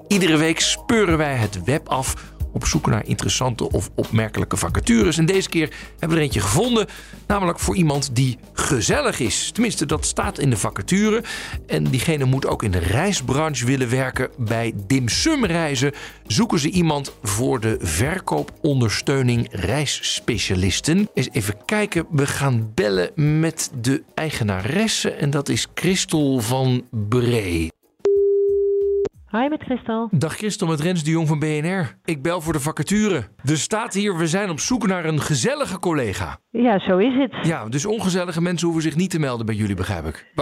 Iedere week speuren wij het web af op zoek naar interessante of opmerkelijke vacatures. En deze keer hebben we er eentje gevonden, namelijk voor iemand die gezellig is. Tenminste, dat staat in de vacature. En diegene moet ook in de reisbranche willen werken. Bij Dimsum Reizen zoeken ze iemand voor de verkoopondersteuning reisspecialisten. Eens even kijken, we gaan bellen met de eigenaresse en dat is Christel van Bree. Hi, met Christel. Dag Christel, met Rens de Jong van BNR. Ik bel voor de vacature. Er staat hier, we zijn op zoek naar een gezellige collega. Ja, zo is het. Ja, dus ongezellige mensen hoeven zich niet te melden bij jullie, begrijp ik.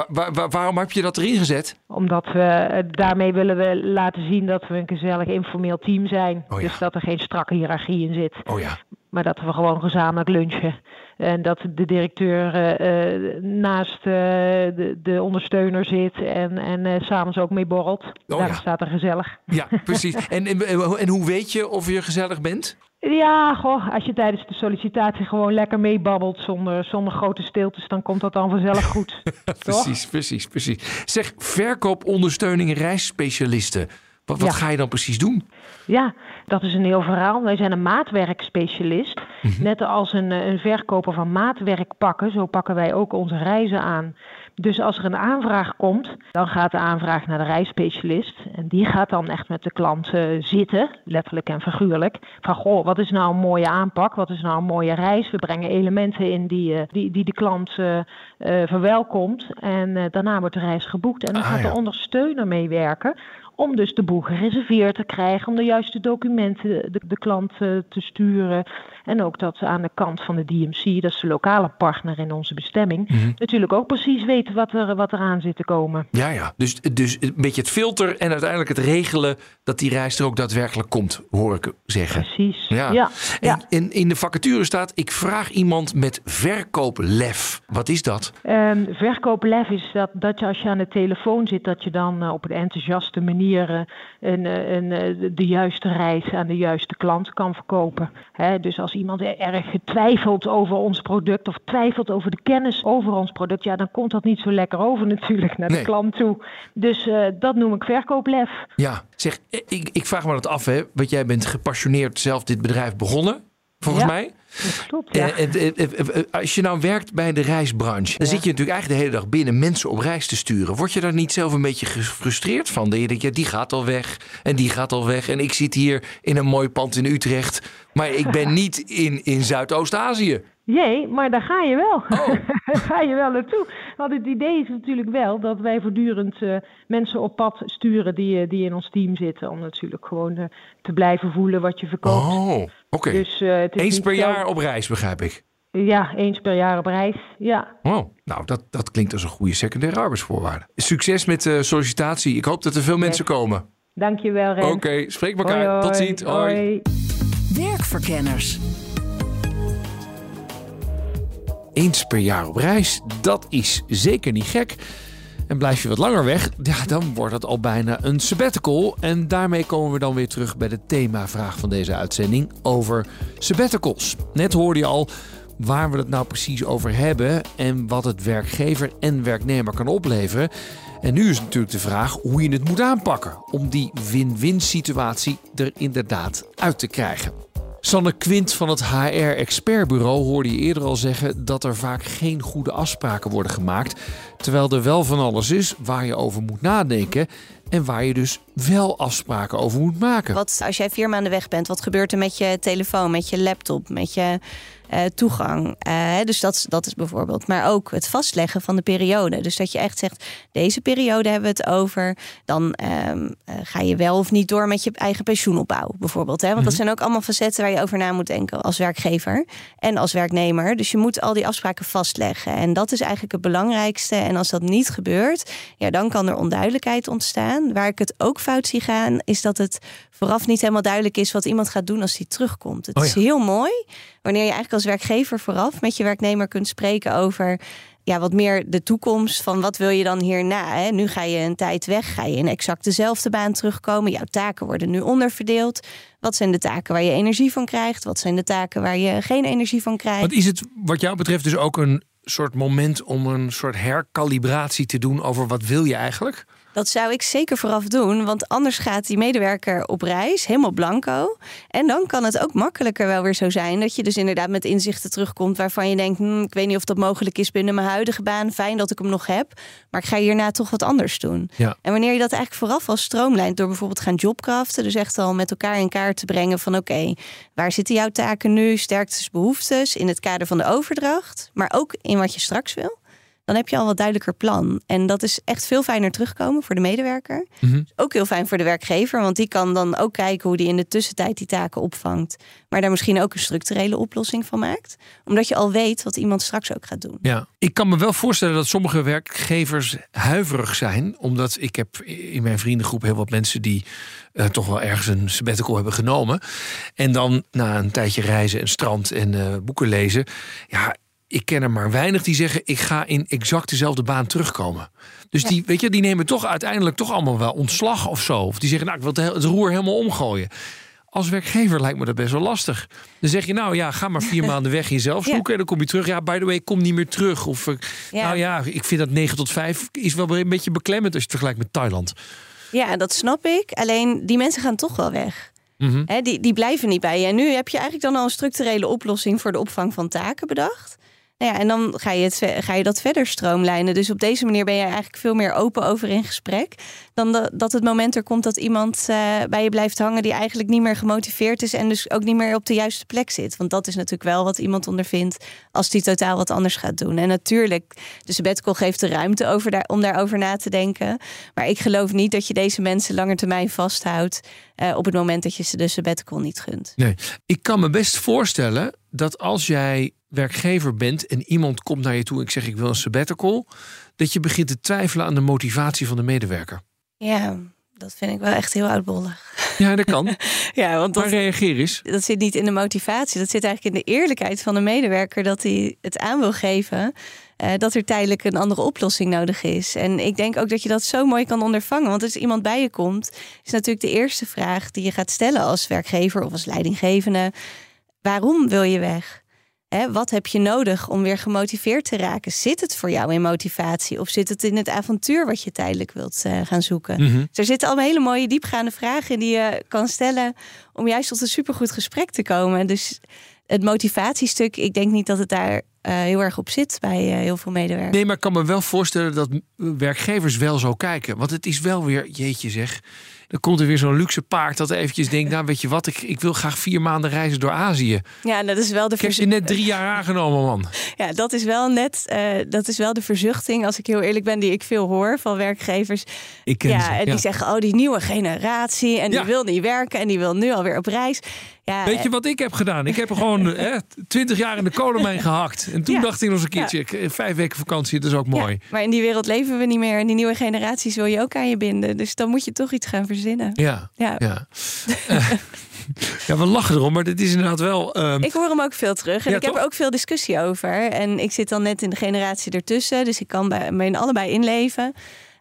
waarom heb je dat erin gezet? Omdat we, daarmee willen we laten zien dat we een gezellig informeel team zijn. Oh ja. Dus dat er geen strakke hiërarchie in zit. Oh ja. Maar dat we gewoon gezamenlijk lunchen. En dat de directeur uh, naast uh, de, de, ondersteuner zit en, en s'avonds ook mee borrelt. Oh, Daar ja. staat er gezellig. Ja, precies. en, en, en hoe weet je of je gezellig bent? Ja, goh, als je tijdens de sollicitatie gewoon lekker meebabbelt zonder, zonder grote stiltes, dan komt dat dan vanzelf goed. precies, precies, precies. Zeg, verkoopondersteuning reisspecialisten. Wat, wat Ja. ga je dan precies doen? Ja, dat is een heel verhaal. Wij zijn een maatwerkspecialist. Net als een, eh, een verkoper van maatwerkpakken, zo pakken wij ook onze reizen aan. Dus als er een aanvraag komt, dan gaat de aanvraag naar de reisspecialist. En die gaat dan echt met de klant uh, zitten, letterlijk en figuurlijk. Van goh, wat is nou een mooie aanpak? Wat is nou een mooie reis? We brengen elementen in die, uh, die, die de klant uh, verwelkomt. En daarna wordt de reis geboekt. En dan Ah, gaat de ondersteuner meewerken om dus de boel gereserveerd te krijgen, om de juiste documenten de, de klant eh, te sturen. En ook dat ze aan de kant van de DMC, dat is de lokale partner in onze bestemming, Mhm. natuurlijk ook precies weten wat er, wat er aan zit te komen. Ja, ja. Dus, dus een beetje het filter en uiteindelijk het regelen dat die reis er ook daadwerkelijk komt, hoor ik zeggen. Precies. Ja. Ja, En, ja. en in de vacature staat: ik vraag iemand met verkooplef. Wat is dat? Ehm, verkooplef is dat, dat je als je aan de telefoon zit, dat je dan eh, op een enthousiaste manier eh, een, eh, een, de- juiste reis aan de juiste klant kan verkopen. Hè, dus als iemand er- erg twijfelt over ons product of twijfelt over de kennis over ons product, ja, dan komt dat niet zo lekker over natuurlijk naar de Nee. klant toe. Dus eh, dat noem ik verkooplef. Ja, zeg, ik, ik vraag me dat af, hè? Want jij bent gepassioneerd zelf dit bedrijf begonnen, volgens Ja. mij. Dat klopt, ja. Eh, eh, eh, als je nou werkt bij de reisbranche, dan zit je natuurlijk eigenlijk de hele dag binnen mensen op reis te sturen. Word je daar niet zelf een beetje gefrustreerd van? Dat je denkt, ja, die gaat al weg en die gaat al weg. En ik zit hier in een mooi pand in Utrecht, maar ik ben niet in, in Zuidoost-Azië. Jee, maar daar ga je wel. Oh. daar ga je wel naartoe. Want het idee is natuurlijk wel dat wij voortdurend mensen op pad sturen die, die in ons team zitten. Om natuurlijk gewoon te blijven voelen wat je verkoopt. Oh, oké. Dus, eh, Eens per zo- jaar op reis, begrijp ik. Ja, eens per jaar op reis. Ja. Oh, nou, dat, dat klinkt als een goede secundaire arbeidsvoorwaarde. Succes met de sollicitatie. Ik hoop dat er veel mensen komen. Dankjewel, Rens. Oké, spreek elkaar. Hoi, Tot ziens. Hoi. Hoi. Werkverkenners. Eens per jaar op reis, dat is zeker niet gek. En blijf je wat langer weg, ja, dan wordt het al bijna een sabbatical. En daarmee komen we dan weer terug bij de themavraag van deze uitzending over sabbaticals. Net hoorde je al waar we het nou precies over hebben en wat het werkgever en werknemer kan opleveren. En nu is natuurlijk de vraag hoe je het moet aanpakken om die win-win situatie er inderdaad uit te krijgen. Sanne Quint van het HR Expertbureau hoorde je eerder al zeggen dat er vaak geen goede afspraken worden gemaakt. Terwijl er wel van alles is waar je over moet nadenken en waar je dus wel afspraken over moet maken. Wat als jij vier maanden weg bent, wat gebeurt er met je telefoon, met je laptop, met je eh, toegang? Eh, dus dat, is- dat is bijvoorbeeld. Maar ook het vastleggen van de periode. Dus dat je echt zegt, deze periode hebben we het over. Dan ehm, eh, ga je wel of niet door met je eigen pensioenopbouw, bijvoorbeeld. Hè? Want dat zijn ook allemaal facetten waar je over na moet denken als werkgever en als werknemer. Dus je moet al die afspraken vastleggen. En dat is eigenlijk het belangrijkste. En als dat niet gebeurt, ja, dan kan er onduidelijkheid ontstaan. Waar ik het ook fout zie gaan, is dat het vooraf niet helemaal duidelijk is wat iemand gaat doen als hij terugkomt. Het Oh ja. is heel mooi wanneer je eigenlijk als werkgever vooraf met je werknemer kunt spreken over. Ja, wat meer de toekomst van wat wil je dan hierna? Hè? Nu ga je een tijd weg, ga je in exact dezelfde baan terugkomen. Jouw taken worden nu onderverdeeld. Wat zijn de taken waar je energie van krijgt? Wat zijn de taken waar je geen energie van krijgt? Want is het wat jou betreft dus ook een soort moment om een soort herkalibratie te doen over wat wil je eigenlijk? Dat zou ik zeker vooraf doen, want anders gaat die medewerker op reis, helemaal blanco. En dan kan het ook makkelijker wel weer zo zijn dat je dus inderdaad met inzichten terugkomt waarvan je denkt, hm, ik weet niet of dat mogelijk is binnen mijn huidige baan. Fijn dat ik hem nog heb, maar ik ga hierna toch wat anders doen. Ja. En wanneer je dat eigenlijk vooraf al stroomlijnt door bijvoorbeeld gaan jobcraften, dus echt al met elkaar in kaart te brengen van oké, waar zitten jouw taken nu, sterktes, behoeftes in het kader van de overdracht, maar ook in wat je straks wil dan heb je al wat duidelijker plan. En dat is echt veel fijner terugkomen voor de medewerker. Mhm. Ook heel fijn voor de werkgever, want die kan dan ook kijken hoe die in de tussentijd die taken opvangt. Maar daar misschien ook een structurele oplossing van maakt. Omdat je al weet wat iemand straks ook gaat doen. Ja, ik kan me wel voorstellen dat sommige werkgevers huiverig zijn. Omdat ik heb in mijn vriendengroep heel wat mensen die eh, toch wel ergens een sabbatical hebben genomen. En dan na een tijdje reizen en strand en eh, boeken lezen. Ja, ik ken er maar weinig die zeggen: ik ga in exact dezelfde baan terugkomen. Dus die, weet je, die nemen toch uiteindelijk toch allemaal wel ontslag of zo. Of die zeggen: nou, ik wil het, he- het roer helemaal omgooien. Als werkgever lijkt me dat best wel lastig. Dan zeg je, nou ja, ga maar vier maanden weg in jezelf Ja. zoeken. En dan kom je terug. Ja, by the way, ik kom niet meer terug. Of, eh, Ja. nou ja, ik vind dat 9 tot 5 is wel een beetje beklemmend als je het vergelijkt met Thailand. Ja, dat snap ik. Alleen die mensen gaan toch wel weg. Mhm. Die, die blijven niet bij je. En nu heb je eigenlijk dan al een structurele oplossing voor de opvang van taken bedacht. Nou ja, en dan ga je, het, ga je dat verder stroomlijnen. Dus op deze manier ben je eigenlijk veel meer open over in gesprek. Dan dat het moment er komt dat iemand uh, bij je blijft hangen die eigenlijk niet meer gemotiveerd is en dus ook niet meer op de juiste plek zit. Want dat is natuurlijk wel wat iemand ondervindt als die totaal wat anders gaat doen. En natuurlijk, de sabbatical geeft de ruimte over daar, om daarover na te denken. Maar ik geloof niet dat je deze mensen langer termijn vasthoudt uh, op het moment dat je ze de sabbatical niet gunt. Nee, ik kan me best voorstellen dat als jij werkgever bent en iemand komt naar je toe en ik zeg ik wil een sabbatical, dat je begint te twijfelen aan de motivatie van de medewerker. Ja, dat vind ik wel echt heel oudbollig. Ja, dat kan. ja, want dat, maar reageer eens. Dat zit niet in de motivatie. Dat zit eigenlijk in de eerlijkheid van de medewerker dat hij het aan wil geven. Uh, dat er tijdelijk een andere oplossing nodig is. En ik denk ook dat je dat zo mooi kan ondervangen. Want als iemand bij je komt, is natuurlijk de eerste vraag die je gaat stellen als werkgever of als leidinggevende: waarom wil je weg? Wat heb je nodig om weer gemotiveerd te raken? Zit het voor jou in motivatie of zit het in het avontuur wat je tijdelijk wilt uh, gaan zoeken? Mhm. Dus er zitten allemaal hele mooie diepgaande vragen die je kan stellen om juist tot een supergoed gesprek te komen. Dus het motivatiestuk, ik denk niet dat het daar uh, heel erg op zit bij uh, heel veel medewerkers. Nee, maar ik kan me wel voorstellen dat werkgevers wel zo kijken. Want het is wel weer, jeetje zeg, dan komt er weer zo'n luxe paard dat eventjes denkt... nou weet je wat, ik, ik wil graag vier maanden reizen door Azië. Ja, dat is wel de Ik heb je net drie jaar aangenomen, man. Ja, dat is wel net, uh, dat is wel de verzuchting, als ik heel eerlijk ben, die ik veel hoor van werkgevers. Ik ken ja, ze, en die ja. zeggen, oh, die nieuwe generatie en die wil niet werken en die wil nu alweer op reis. Ja, Weet je wat ik heb gedaan? Ik heb er gewoon twintig jaar in de kolenmijn gehakt. En toen Ja. dacht ik nog eens een keertje, eh, vijf weken vakantie, dat is ook mooi. Maar in die wereld leven we niet meer. En die nieuwe generaties wil je ook aan je binden. Dus dan moet je toch iets gaan verzinnen. Ja, Ja. Eh, we lachen erom, maar dit is inderdaad wel... ehm, Ik hoor hem ook veel terug. En Ja, ik heb er ook veel discussie over. En ik zit dan net in de generatie ertussen. Dus ik kan bij, me in allebei inleven.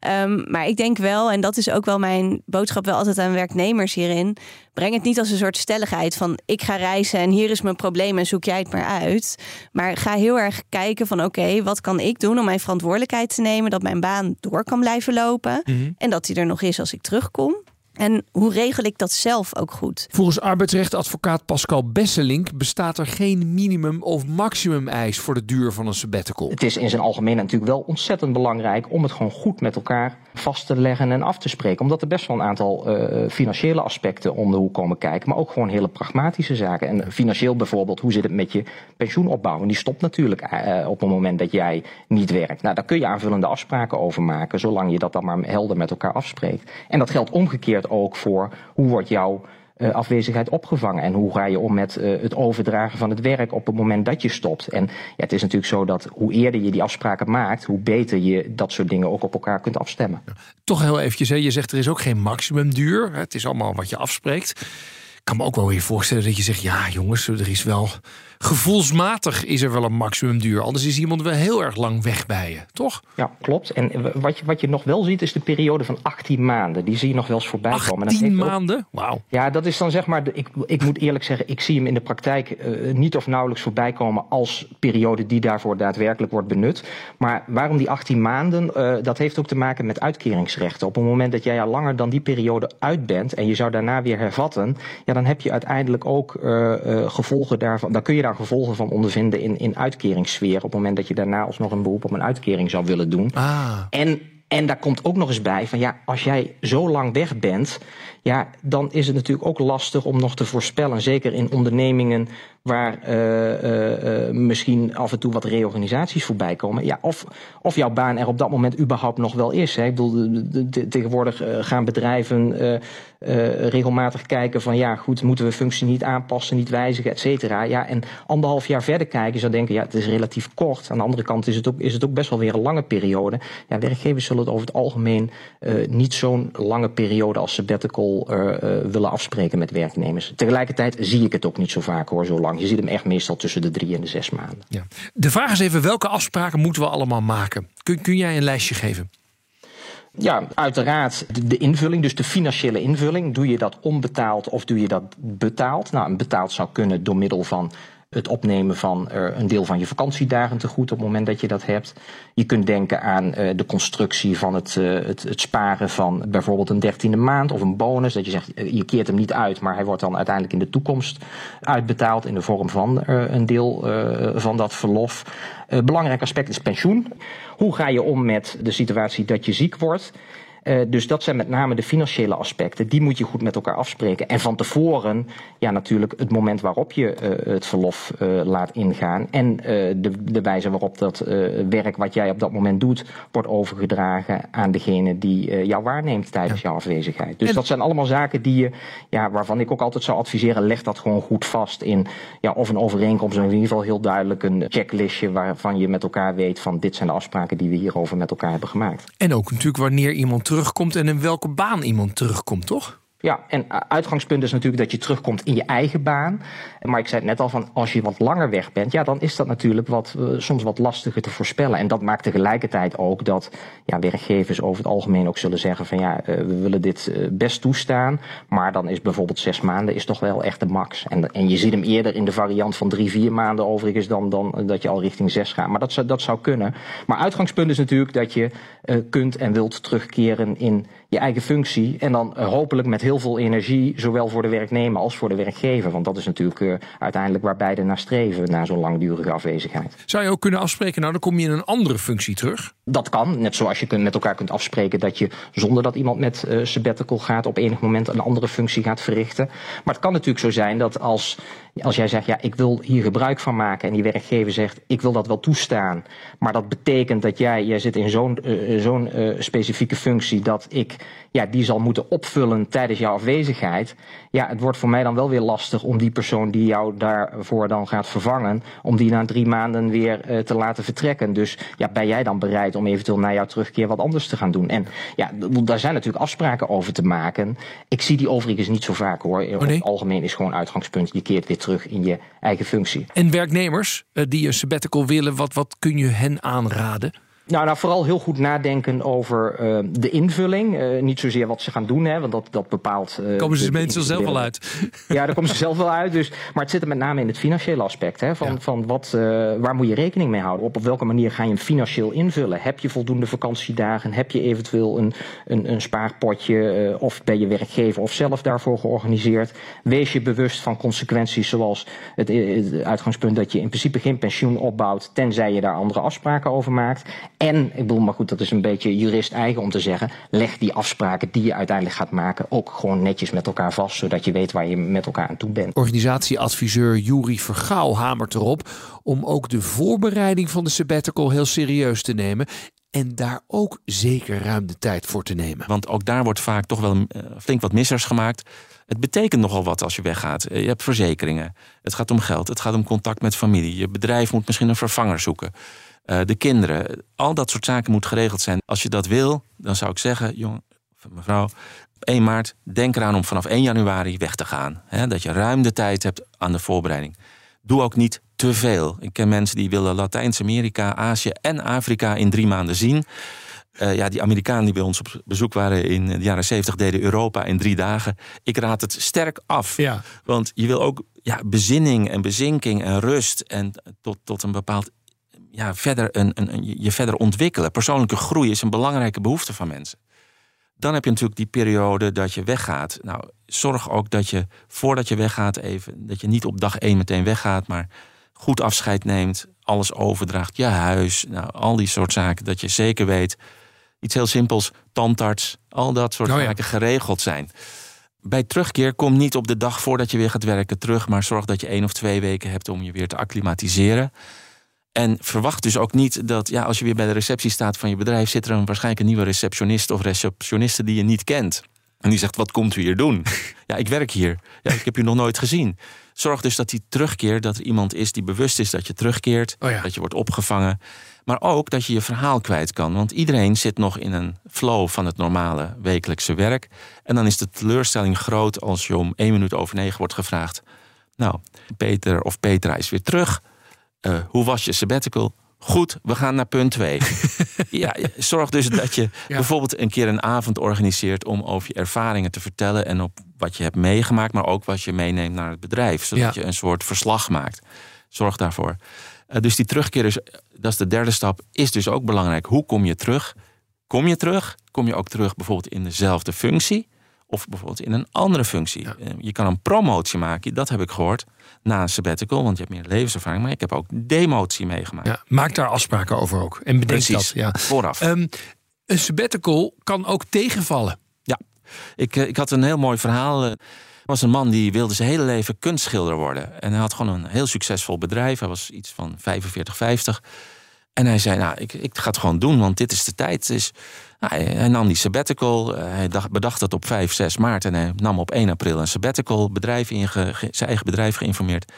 Ehm, maar ik denk wel, en dat is ook wel mijn boodschap wel altijd aan werknemers hierin. Breng het niet als een soort stelligheid van ik ga reizen en hier is mijn probleem en zoek jij het maar uit. Maar ga heel erg kijken van oké, wat kan ik doen om mijn verantwoordelijkheid te nemen dat mijn baan door kan blijven lopen. Mhm. En dat die er nog is als ik terugkom. En hoe regel ik dat zelf ook goed? Volgens arbeidsrechtadvocaat Pascal Besselink bestaat er geen minimum of maximum eis voor de duur van een sabbatical. Het is in zijn algemeen natuurlijk wel ontzettend belangrijk om het gewoon goed met elkaar vast te leggen en af te spreken. Omdat er best wel een aantal eh, financiële aspecten om de hoek komen kijken, maar ook gewoon hele pragmatische zaken. En financieel bijvoorbeeld, hoe zit het met je pensioenopbouw? En die stopt natuurlijk eh, op het moment dat jij niet werkt. Nou, daar kun je aanvullende afspraken over maken, zolang je dat dan maar helder met elkaar afspreekt. En dat geldt omgekeerd ook voor hoe wordt jouw eh, afwezigheid opgevangen en hoe ga je om met eh, het overdragen van het werk op het moment dat je stopt. En ja, het is natuurlijk zo dat hoe eerder je die afspraken maakt, hoe beter je dat soort dingen ook op elkaar kunt afstemmen. Toch heel eventjes, hè, je zegt er is ook geen maximumduur. Het is allemaal wat je afspreekt. Ik kan me ook wel weer voorstellen dat je zegt, ja jongens, er is wel gevoelsmatig is er wel een maximumduur. Anders is iemand wel heel erg lang weg bij je, toch? Ja, klopt. En wat je, wat je nog wel ziet is de periode van 18 maanden. Die zie je nog wel eens voorbij komen. En dat 18 heeft ook- maanden? Wauw. Ja, dat is dan zeg maar, ik, ik moet eerlijk zeggen, ik zie hem in de praktijk eh, niet of nauwelijks voorbij komen als periode die daarvoor daadwerkelijk wordt benut. Maar waarom die 18 maanden? Eh, dat heeft ook te maken met uitkeringsrechten. Op het moment dat jij al langer dan die periode uit bent en je zou daarna weer hervatten, ja, dan heb je uiteindelijk ook eh, eh, gevolgen daarvan. Dan kun je daar gevolgen van ondervinden in, in uitkeringssfeer. Op het moment dat je daarna alsnog een beroep op een uitkering zou willen doen. Ah. En, en daar komt ook nog eens bij van ja, als jij zo lang weg bent, ja, dan is het natuurlijk ook lastig om nog te voorspellen. Zeker in ondernemingen waar eh, eh, eh, misschien af en toe wat reorganisaties voorbij komen. Ja, of, of jouw baan er op dat moment überhaupt nog wel is. Hè. Ik bedoel, de- de- tegenwoordig gaan bedrijven regelmatig kijken van ja, goed, moeten we functie niet aanpassen, niet wijzigen, et cetera. Ja, en anderhalf jaar verder kijken zou denken, ja, het is relatief kort. Aan de andere kant is het ook, is het ook best wel weer een lange periode. Ja, werkgevers zullen het over het algemeen niet zo'n lange periode als sabbatical eh, eh, willen afspreken met werknemers. Tegelijkertijd zie ik het ook niet zo vaak hoor, zo lang. Je ziet hem echt meestal tussen de drie en de zes maanden. Ja. De vraag is even, welke afspraken moeten we allemaal maken? Kun, kun jij een lijstje geven? Ja, uiteraard de, de invulling, dus de financiële invulling. Doe je dat onbetaald of doe je dat betaald? Nou, een betaald zou kunnen door middel van het opnemen van een deel van je vakantiedagen te goed op het moment dat je dat hebt. Je kunt denken aan de constructie van het, het, het, sparen van bijvoorbeeld een dertiende maand of een bonus. Dat je zegt, je keert hem niet uit, maar hij wordt dan uiteindelijk in de toekomst uitbetaald in de vorm van een deel van dat verlof. belangrijk aspect is pensioen. Hoe ga je om met de situatie dat je ziek wordt? Uh, dus dat zijn met name de financiële aspecten. Die moet je goed met elkaar afspreken. En van tevoren, ja, natuurlijk het moment waarop je uh, het verlof uh, laat ingaan. En de, de wijze waarop dat werk wat jij op dat moment doet, wordt overgedragen aan degene die jou waarneemt tijdens ja. jouw afwezigheid. Dus dat zijn allemaal zaken die je, ja, waarvan ik ook altijd zou adviseren, leg dat gewoon goed vast in ja, of een overeenkomst, of in ieder geval heel duidelijk een checklistje waarvan je met elkaar weet van dit zijn de afspraken die we hierover met elkaar hebben gemaakt. En ook natuurlijk wanneer iemand terug terugkomt en in welke baan iemand terugkomt, toch? Ja, en uitgangspunt is natuurlijk dat je terugkomt in je eigen baan. Maar ik zei het net al van als je wat langer weg bent, ja, dan is dat natuurlijk wat, uh, soms wat lastiger te voorspellen. En dat maakt tegelijkertijd ook dat ja, werkgevers over het algemeen ook zullen zeggen van ja, uh, we willen dit best toestaan. Maar dan is bijvoorbeeld zes maanden is toch wel echt de max. En, en je ziet hem eerder in de variant van drie, vier maanden overigens dan, dan dat je al richting zes gaat. Maar dat, zou, dat zou kunnen. Maar uitgangspunt is natuurlijk dat je kunt en wilt terugkeren in je eigen functie. En dan hopelijk met heel veel energie, zowel voor de werknemer als voor de werkgever. Want dat is natuurlijk uh, uiteindelijk waar beide naar streven, na zo'n langdurige afwezigheid. Zou je ook kunnen afspreken, nou dan kom je in een andere functie terug? Dat kan, net zoals je met elkaar kunt afspreken dat je zonder dat iemand met uh, sabbatical gaat op enig moment een andere functie gaat verrichten. Maar het kan natuurlijk zo zijn dat als als jij zegt, ja, ik wil hier gebruik van maken en die werkgever zegt, ik wil dat wel toestaan, maar dat betekent dat jij, jij zit in zo'n uh, zo'n uh, specifieke functie dat ik ja, die zal moeten opvullen tijdens jouw afwezigheid. Ja, het wordt voor mij dan wel weer lastig om die persoon die jou daarvoor dan gaat vervangen, om die na drie maanden weer uh, te laten vertrekken. Dus ja, ben jij dan bereid om eventueel na jouw terugkeer wat anders te gaan doen? En ja, daar zijn natuurlijk afspraken over te maken. Ik zie die overigens niet zo vaak hoor. Oh, nee? het algemeen is gewoon uitgangspunt, je keert weer terug in je eigen functie. En werknemers uh, die een sabbatical willen, wat, wat kun je hen aanraden? Nou, nou, vooral heel goed nadenken over uh, de invulling. Uh, niet zozeer wat ze gaan doen, hè, want dat, dat bepaalt. Uh, komen ze mensen zelf wel uit? Ja, daar komen ze zelf wel uit. Dus, maar het zit er met name in het financiële aspect. Hè, van, ja. van wat, waar moet je rekening mee houden? Op, op welke manier ga je hem financieel invullen? Heb je voldoende vakantiedagen? Heb je eventueel een, een, een spaarpotje? of ben je werkgever of zelf daarvoor georganiseerd? Wees je bewust van consequenties zoals het, het uitgangspunt dat je in principe geen pensioen opbouwt, tenzij je daar andere afspraken over maakt. En, ik bedoel, maar goed, dat is een beetje jurist eigen om te zeggen. Leg die afspraken die je uiteindelijk gaat maken ook gewoon netjes met elkaar vast, zodat je weet waar je met elkaar aan toe bent. Organisatieadviseur Juri Vergaal hamert erop om ook de voorbereiding van de sabbatical heel serieus te nemen. En daar ook zeker ruim de tijd voor te nemen. Want ook daar wordt vaak toch wel uh, flink wat missers gemaakt. Het betekent nogal wat als je weggaat. Je hebt verzekeringen. Het gaat om geld. Het gaat om contact met familie. Je bedrijf moet misschien een vervanger zoeken. Uh, de kinderen. Al dat soort zaken moet geregeld zijn. Als je dat wil, dan zou ik zeggen, jong, mevrouw, 1 maart, denk eraan om vanaf 1 januari weg te gaan. He, dat je ruim de tijd hebt aan de voorbereiding. Doe ook niet te veel. Ik ken mensen die willen Latijns-Amerika, Azië en Afrika in drie maanden zien. Uh, ja, die Amerikanen die bij ons op bezoek waren in de jaren 70 deden Europa in drie dagen. Ik raad het sterk af. Ja. Want je wil ook ja, bezinning en bezinking en rust en tot, tot een bepaald ja, verder een, een, je verder ontwikkelen. Persoonlijke groei is een belangrijke behoefte van mensen. Dan heb je natuurlijk die periode dat je weggaat. Nou, zorg ook dat je voordat je weggaat even, dat je niet op dag één meteen weggaat, maar goed afscheid neemt, alles overdraagt, je huis, nou, al die soort zaken, dat je zeker weet, iets heel simpels, tandarts, al dat soort oh zaken geregeld zijn. Bij terugkeer kom niet op de dag voordat je weer gaat werken terug, maar zorg dat je één of twee weken hebt om je weer te acclimatiseren. En verwacht dus ook niet dat ja, als je weer bij de receptie staat van je bedrijf, zit er een, waarschijnlijk een nieuwe receptionist of receptioniste die je niet kent. En die zegt: Wat komt u hier doen? ja, ik werk hier. Ja, ik heb u nog nooit gezien. Zorg dus dat die terugkeert, dat er iemand is die bewust is dat je terugkeert, oh ja. dat je wordt opgevangen. Maar ook dat je je verhaal kwijt kan. Want iedereen zit nog in een flow van het normale wekelijkse werk. En dan is de teleurstelling groot als je om één minuut over negen wordt gevraagd. Nou, Peter of Petra is weer terug. Uh, hoe was je sabbatical? Goed, we gaan naar punt 2. ja, zorg dus dat je ja. bijvoorbeeld een keer een avond organiseert om over je ervaringen te vertellen en op wat je hebt meegemaakt, maar ook wat je meeneemt naar het bedrijf. Zodat Ja. je een soort verslag maakt. Zorg daarvoor. Eh, dus die terugkeer is, dat is de derde stap, is dus ook belangrijk. Hoe kom je terug? Kom je terug? Kom je ook terug bijvoorbeeld in dezelfde functie? Of bijvoorbeeld in een andere functie. Eh, Je kan een promotie maken, dat heb ik gehoord, na een sabbatical, want je hebt meer levenservaring. Maar ik heb ook demotie meegemaakt. Ja, maak daar afspraken over ook. En bedenk Precies, dat. Ja. vooraf. Ehm, een sabbatical kan ook tegenvallen. Ja, ik, eh, ik had een heel mooi verhaal. Er was een man die wilde zijn hele leven kunstschilder worden. En hij had gewoon een heel succesvol bedrijf. Hij was iets van 45, 50. En hij zei, nou, ik, ik ga het gewoon doen, want dit is de tijd. Dus, nou, hij, nam die sabbatical. eh, Hij dacht, bedacht het op 5, 6 maart. En hij nam op 1 april een sabbatical. Bedrijf inge, zijn eigen bedrijf geïnformeerd.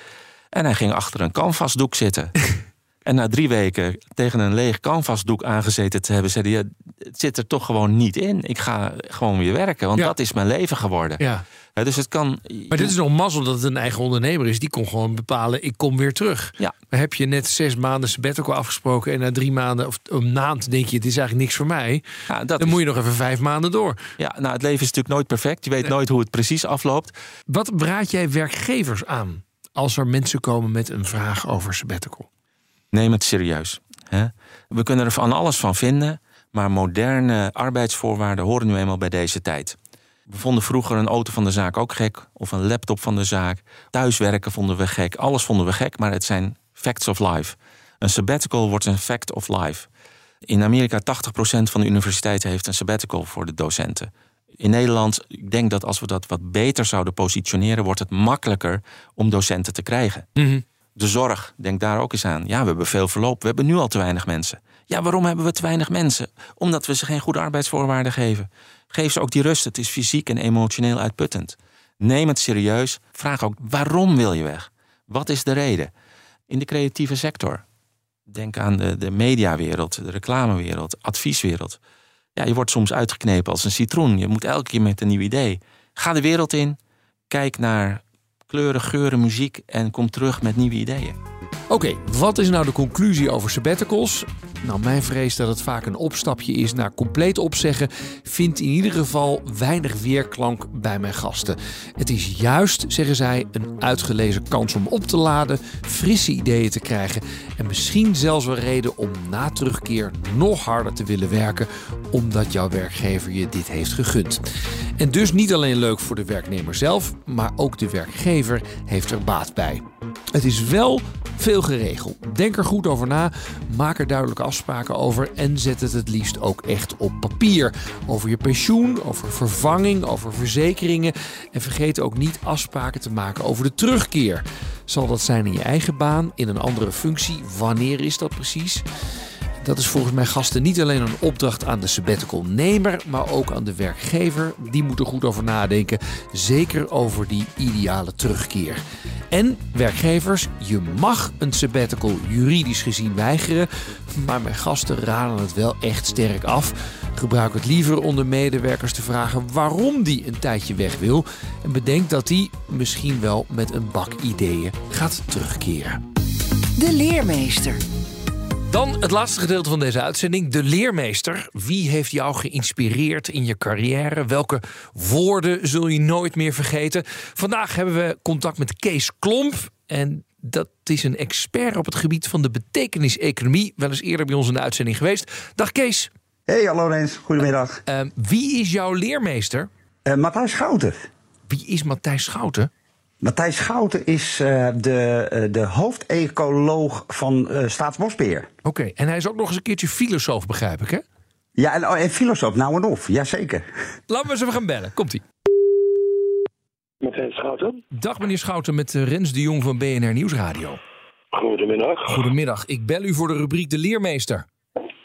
En hij ging achter een canvasdoek zitten. en na drie weken tegen een leeg canvasdoek aangezeten te hebben... zei hij, ja, het zit er toch gewoon niet in. Ik ga gewoon weer werken, want Ja. dat is mijn leven geworden. Ja. Dus het kan... Maar dit is nog mazzel dat het een eigen ondernemer is. Die kon gewoon bepalen, ik kom weer terug. Ja. Maar heb je net zes maanden sabbatical afgesproken... en na drie maanden of een maand denk je, het is eigenlijk niks voor mij... Ja, dat dan is- moet je nog even vijf maanden door. Ja, nou, het leven is natuurlijk nooit perfect. Je weet nooit hoe het precies afloopt. Wat raad jij werkgevers aan als er mensen komen met een vraag over sabbatical? Neem het serieus. Hè? We kunnen er van alles van vinden, maar moderne arbeidsvoorwaarden horen nu eenmaal bij deze tijd. We vonden vroeger een auto van de zaak ook gek, of een laptop van de zaak. Thuiswerken vonden we gek, alles vonden we gek, maar het zijn facts of life. Een sabbatical wordt een fact of life. In Amerika 80% van de universiteiten heeft een sabbatical voor de docenten. In Nederland, ik denk dat als we dat wat beter zouden positioneren, wordt het makkelijker om docenten te krijgen. De zorg, denk daar ook eens aan. Ja, we hebben veel verloop. We hebben nu al te weinig mensen. Ja, waarom hebben we te weinig mensen? Omdat we ze geen goede arbeidsvoorwaarden geven. Geef ze ook die rust. Het is fysiek en emotioneel uitputtend. Neem het serieus. Vraag ook waarom wil je weg? Wat is de reden? In de creatieve sector. Denk aan de, de mediawereld, de reclamewereld, advieswereld. Ja, je wordt soms uitgeknepen als een citroen. Je moet elke keer met een nieuw idee. Ga de wereld in. Kijk naar kleuren, geuren, muziek en kom terug met nieuwe ideeën. Oké, wat is nou de conclusie over sabbaticals? Nou, mijn vrees dat het vaak een opstapje is naar compleet opzeggen, vindt in ieder geval weinig weerklank bij mijn gasten. Het is juist, zeggen zij, een uitgelezen kans om op te laden, frisse ideeën te krijgen en misschien zelfs een reden om na terugkeer nog harder te willen werken, omdat jouw werkgever je dit heeft gegund. En dus niet alleen leuk voor de werknemer zelf, maar ook de werkgever heeft er baat bij. Het is wel veel geregeld. Denk er goed over na, maak er duidelijke afspraken over en zet het het liefst ook echt op papier. Over je pensioen, over vervanging, over verzekeringen. En vergeet ook niet afspraken te maken over de terugkeer. Zal dat zijn in je eigen baan, in een andere functie? Wanneer is dat precies? Dat is volgens mijn gasten niet alleen een opdracht aan de sabbatical-nemer, maar ook aan de werkgever. Die moet er goed over nadenken, zeker over die ideale terugkeer. En werkgevers, je mag een sabbatical juridisch gezien weigeren, maar mijn gasten raden het wel echt sterk af. Gebruik het liever onder medewerkers te vragen waarom die een tijdje weg wil. En bedenk dat die misschien wel met een bak ideeën gaat terugkeren. De leermeester. Dan het laatste gedeelte van deze uitzending. De leermeester. Wie heeft jou geïnspireerd in je carrière? Welke woorden zul je nooit meer vergeten? Vandaag hebben we contact met Kees Klomp. En dat is een expert op het gebied van de betekenis-economie. Wel eens eerder bij ons in de uitzending geweest. Dag Kees. Hey, hallo Rens. Goedemiddag. Uh, wie is jouw leermeester? Uh, Matthijs Schouten. Wie is Matthijs Schouten? Matthijs Schouten is uh, de, uh, de hoofdecoloog van uh, Staatsbosbeheer. Oké, okay. en hij is ook nog eens een keertje filosoof, begrijp ik, hè? Ja, en, en filosoof, nou en of, jazeker. Laten we eens even gaan bellen. Komt-ie. Matthijs Schouten. Dag meneer Schouten met Rens de Jong van BNR Nieuwsradio. Goedemiddag. Goedemiddag. Ik bel u voor de rubriek De Leermeester.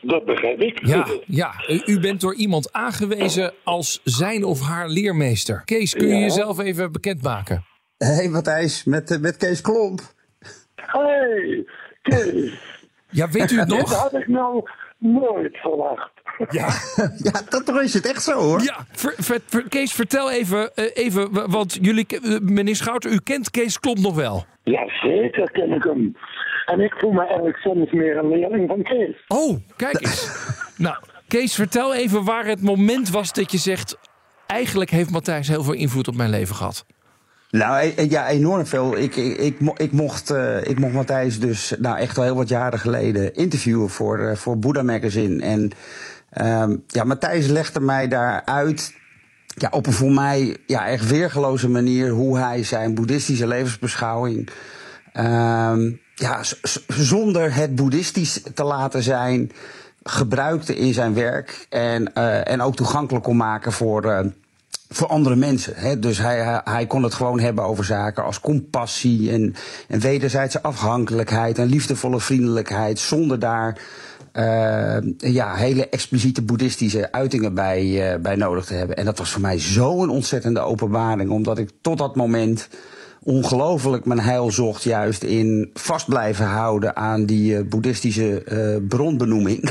Dat begrijp ik. Ja, ja, u bent door iemand aangewezen als zijn of haar leermeester. Kees, kun je ja. jezelf even bekendmaken? Hé hey, Matthijs, met, met Kees Klomp. Hey, Kees. Ja, weet u het nog? Dat had ik nou nooit verwacht. Ja, ja dat is het echt zo hoor. Ja, ver, ver, ver, Kees, vertel even, uh, even want jullie, uh, meneer Schouten, u kent Kees Klomp nog wel? Ja, zeker ken ik hem. En ik voel me eigenlijk soms meer een leerling van Kees. Oh, kijk eens. nou, Kees, vertel even waar het moment was dat je zegt... eigenlijk heeft Matthijs heel veel invloed op mijn leven gehad. Nou e- ja, enorm veel. Ik, ik, ik, mo- ik mocht, eh, ik mocht Matthijs dus nou, echt al heel wat jaren geleden interviewen voor, eh, voor Buddha Magazine. En ehm, ja, Matthijs legde mij daar uit ja, op een voor mij ja, echt weergeloze manier hoe hij zijn boeddhistische levensbeschouwing. ehm, ja, zonder het boeddhistisch te laten zijn, gebruikte in zijn werk. En, eh, en ook toegankelijk kon maken voor. Voor andere mensen. Hè? Dus hij, hij, kon het gewoon hebben over zaken als compassie en, en wederzijdse afhankelijkheid en liefdevolle vriendelijkheid, zonder daar eh, ja, hele expliciete boeddhistische uitingen bij, eh, bij nodig te hebben. En dat was voor mij zo'n ontzettende openbaring, omdat ik tot dat moment ongelooflijk mijn heil zocht, juist in vast blijven houden aan die eh, boeddhistische bronbenoeming.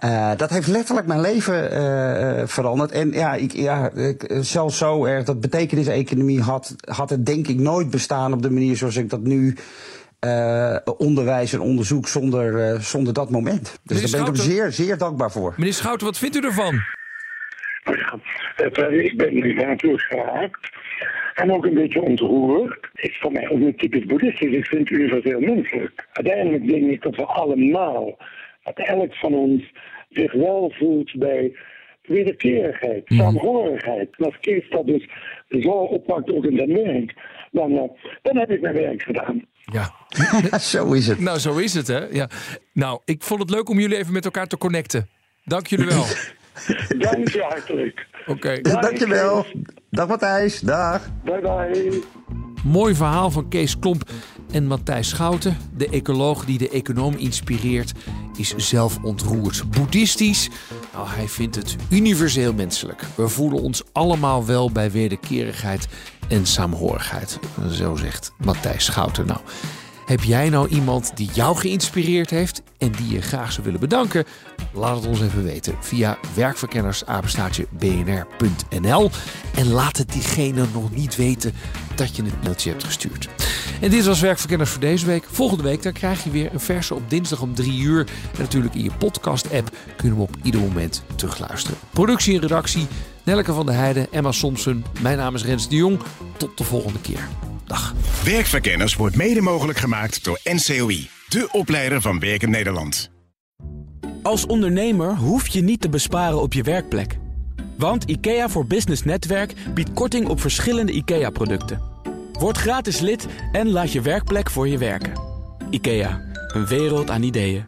Eh, dat heeft letterlijk mijn leven eh, eh, veranderd. En ja, ik, ja ik, zelfs zo erg dat betekeniseconomie had, had het denk ik nooit bestaan op de manier zoals ik dat nu eh, onderwijs en onderzoek zonder, eh, zonder dat moment. Dus Meneer daar ben ik hem zeer, zeer dankbaar voor. Meneer Schouten, wat vindt u ervan? Nou ja, eh, ik ben nu naartoe geraakt. En ook een beetje ontroerd. Het is voor mij ook niet typisch boeddhistisch. Ik vind het universeel menselijk. Uiteindelijk denk ik dat we allemaal, elk van ons zich wel voelt bij wederkerigheid, saamhorigheid. En als Kees dat dus zo oppakt ook in zijn werk, dan, eh, dan heb ik mijn werk gedaan. Ja. zo is het. Nou, zo is het, hè? Ja. Nou, ik vond het leuk om jullie even met elkaar te connecten. Dank jullie wel. Dank je hartelijk. Oké. Dankjewel. Dag Matthijs. Dag. Bye bye. Mooi verhaal van Kees Klomp en Matthijs Schouten. De ecoloog die de econoom inspireert, is zelf ontroerd. Boeddhistisch, nou, hij vindt het universeel menselijk. We voelen ons allemaal wel bij wederkerigheid en saamhorigheid. Zo zegt Matthijs Schouten. Nou, heb jij nou iemand die jou geïnspireerd heeft en die je graag zou willen bedanken? Laat het ons even weten via werkverkennersapenstaartje.bnr.nl en laat het diegene nog niet weten dat je het mailtje hebt gestuurd. En dit was Werkverkenners voor deze week. Volgende week dan krijg je weer een verse op dinsdag om 3 uur. En natuurlijk in je podcast-app kun je hem op ieder moment terugluisteren. Productie en redactie Nelleke van der Heijden, Emma Somsen. Mijn naam is Rens de Jong. Tot de volgende keer. Dag. Werkverkenners wordt mede mogelijk gemaakt door NCOI, de opleider van Werken Nederland. Als ondernemer hoef je niet te besparen op je werkplek. Want IKEA voor Business Netwerk biedt korting op verschillende IKEA-producten. Word gratis lid en laat je werkplek voor je werken. IKEA, een wereld aan ideeën.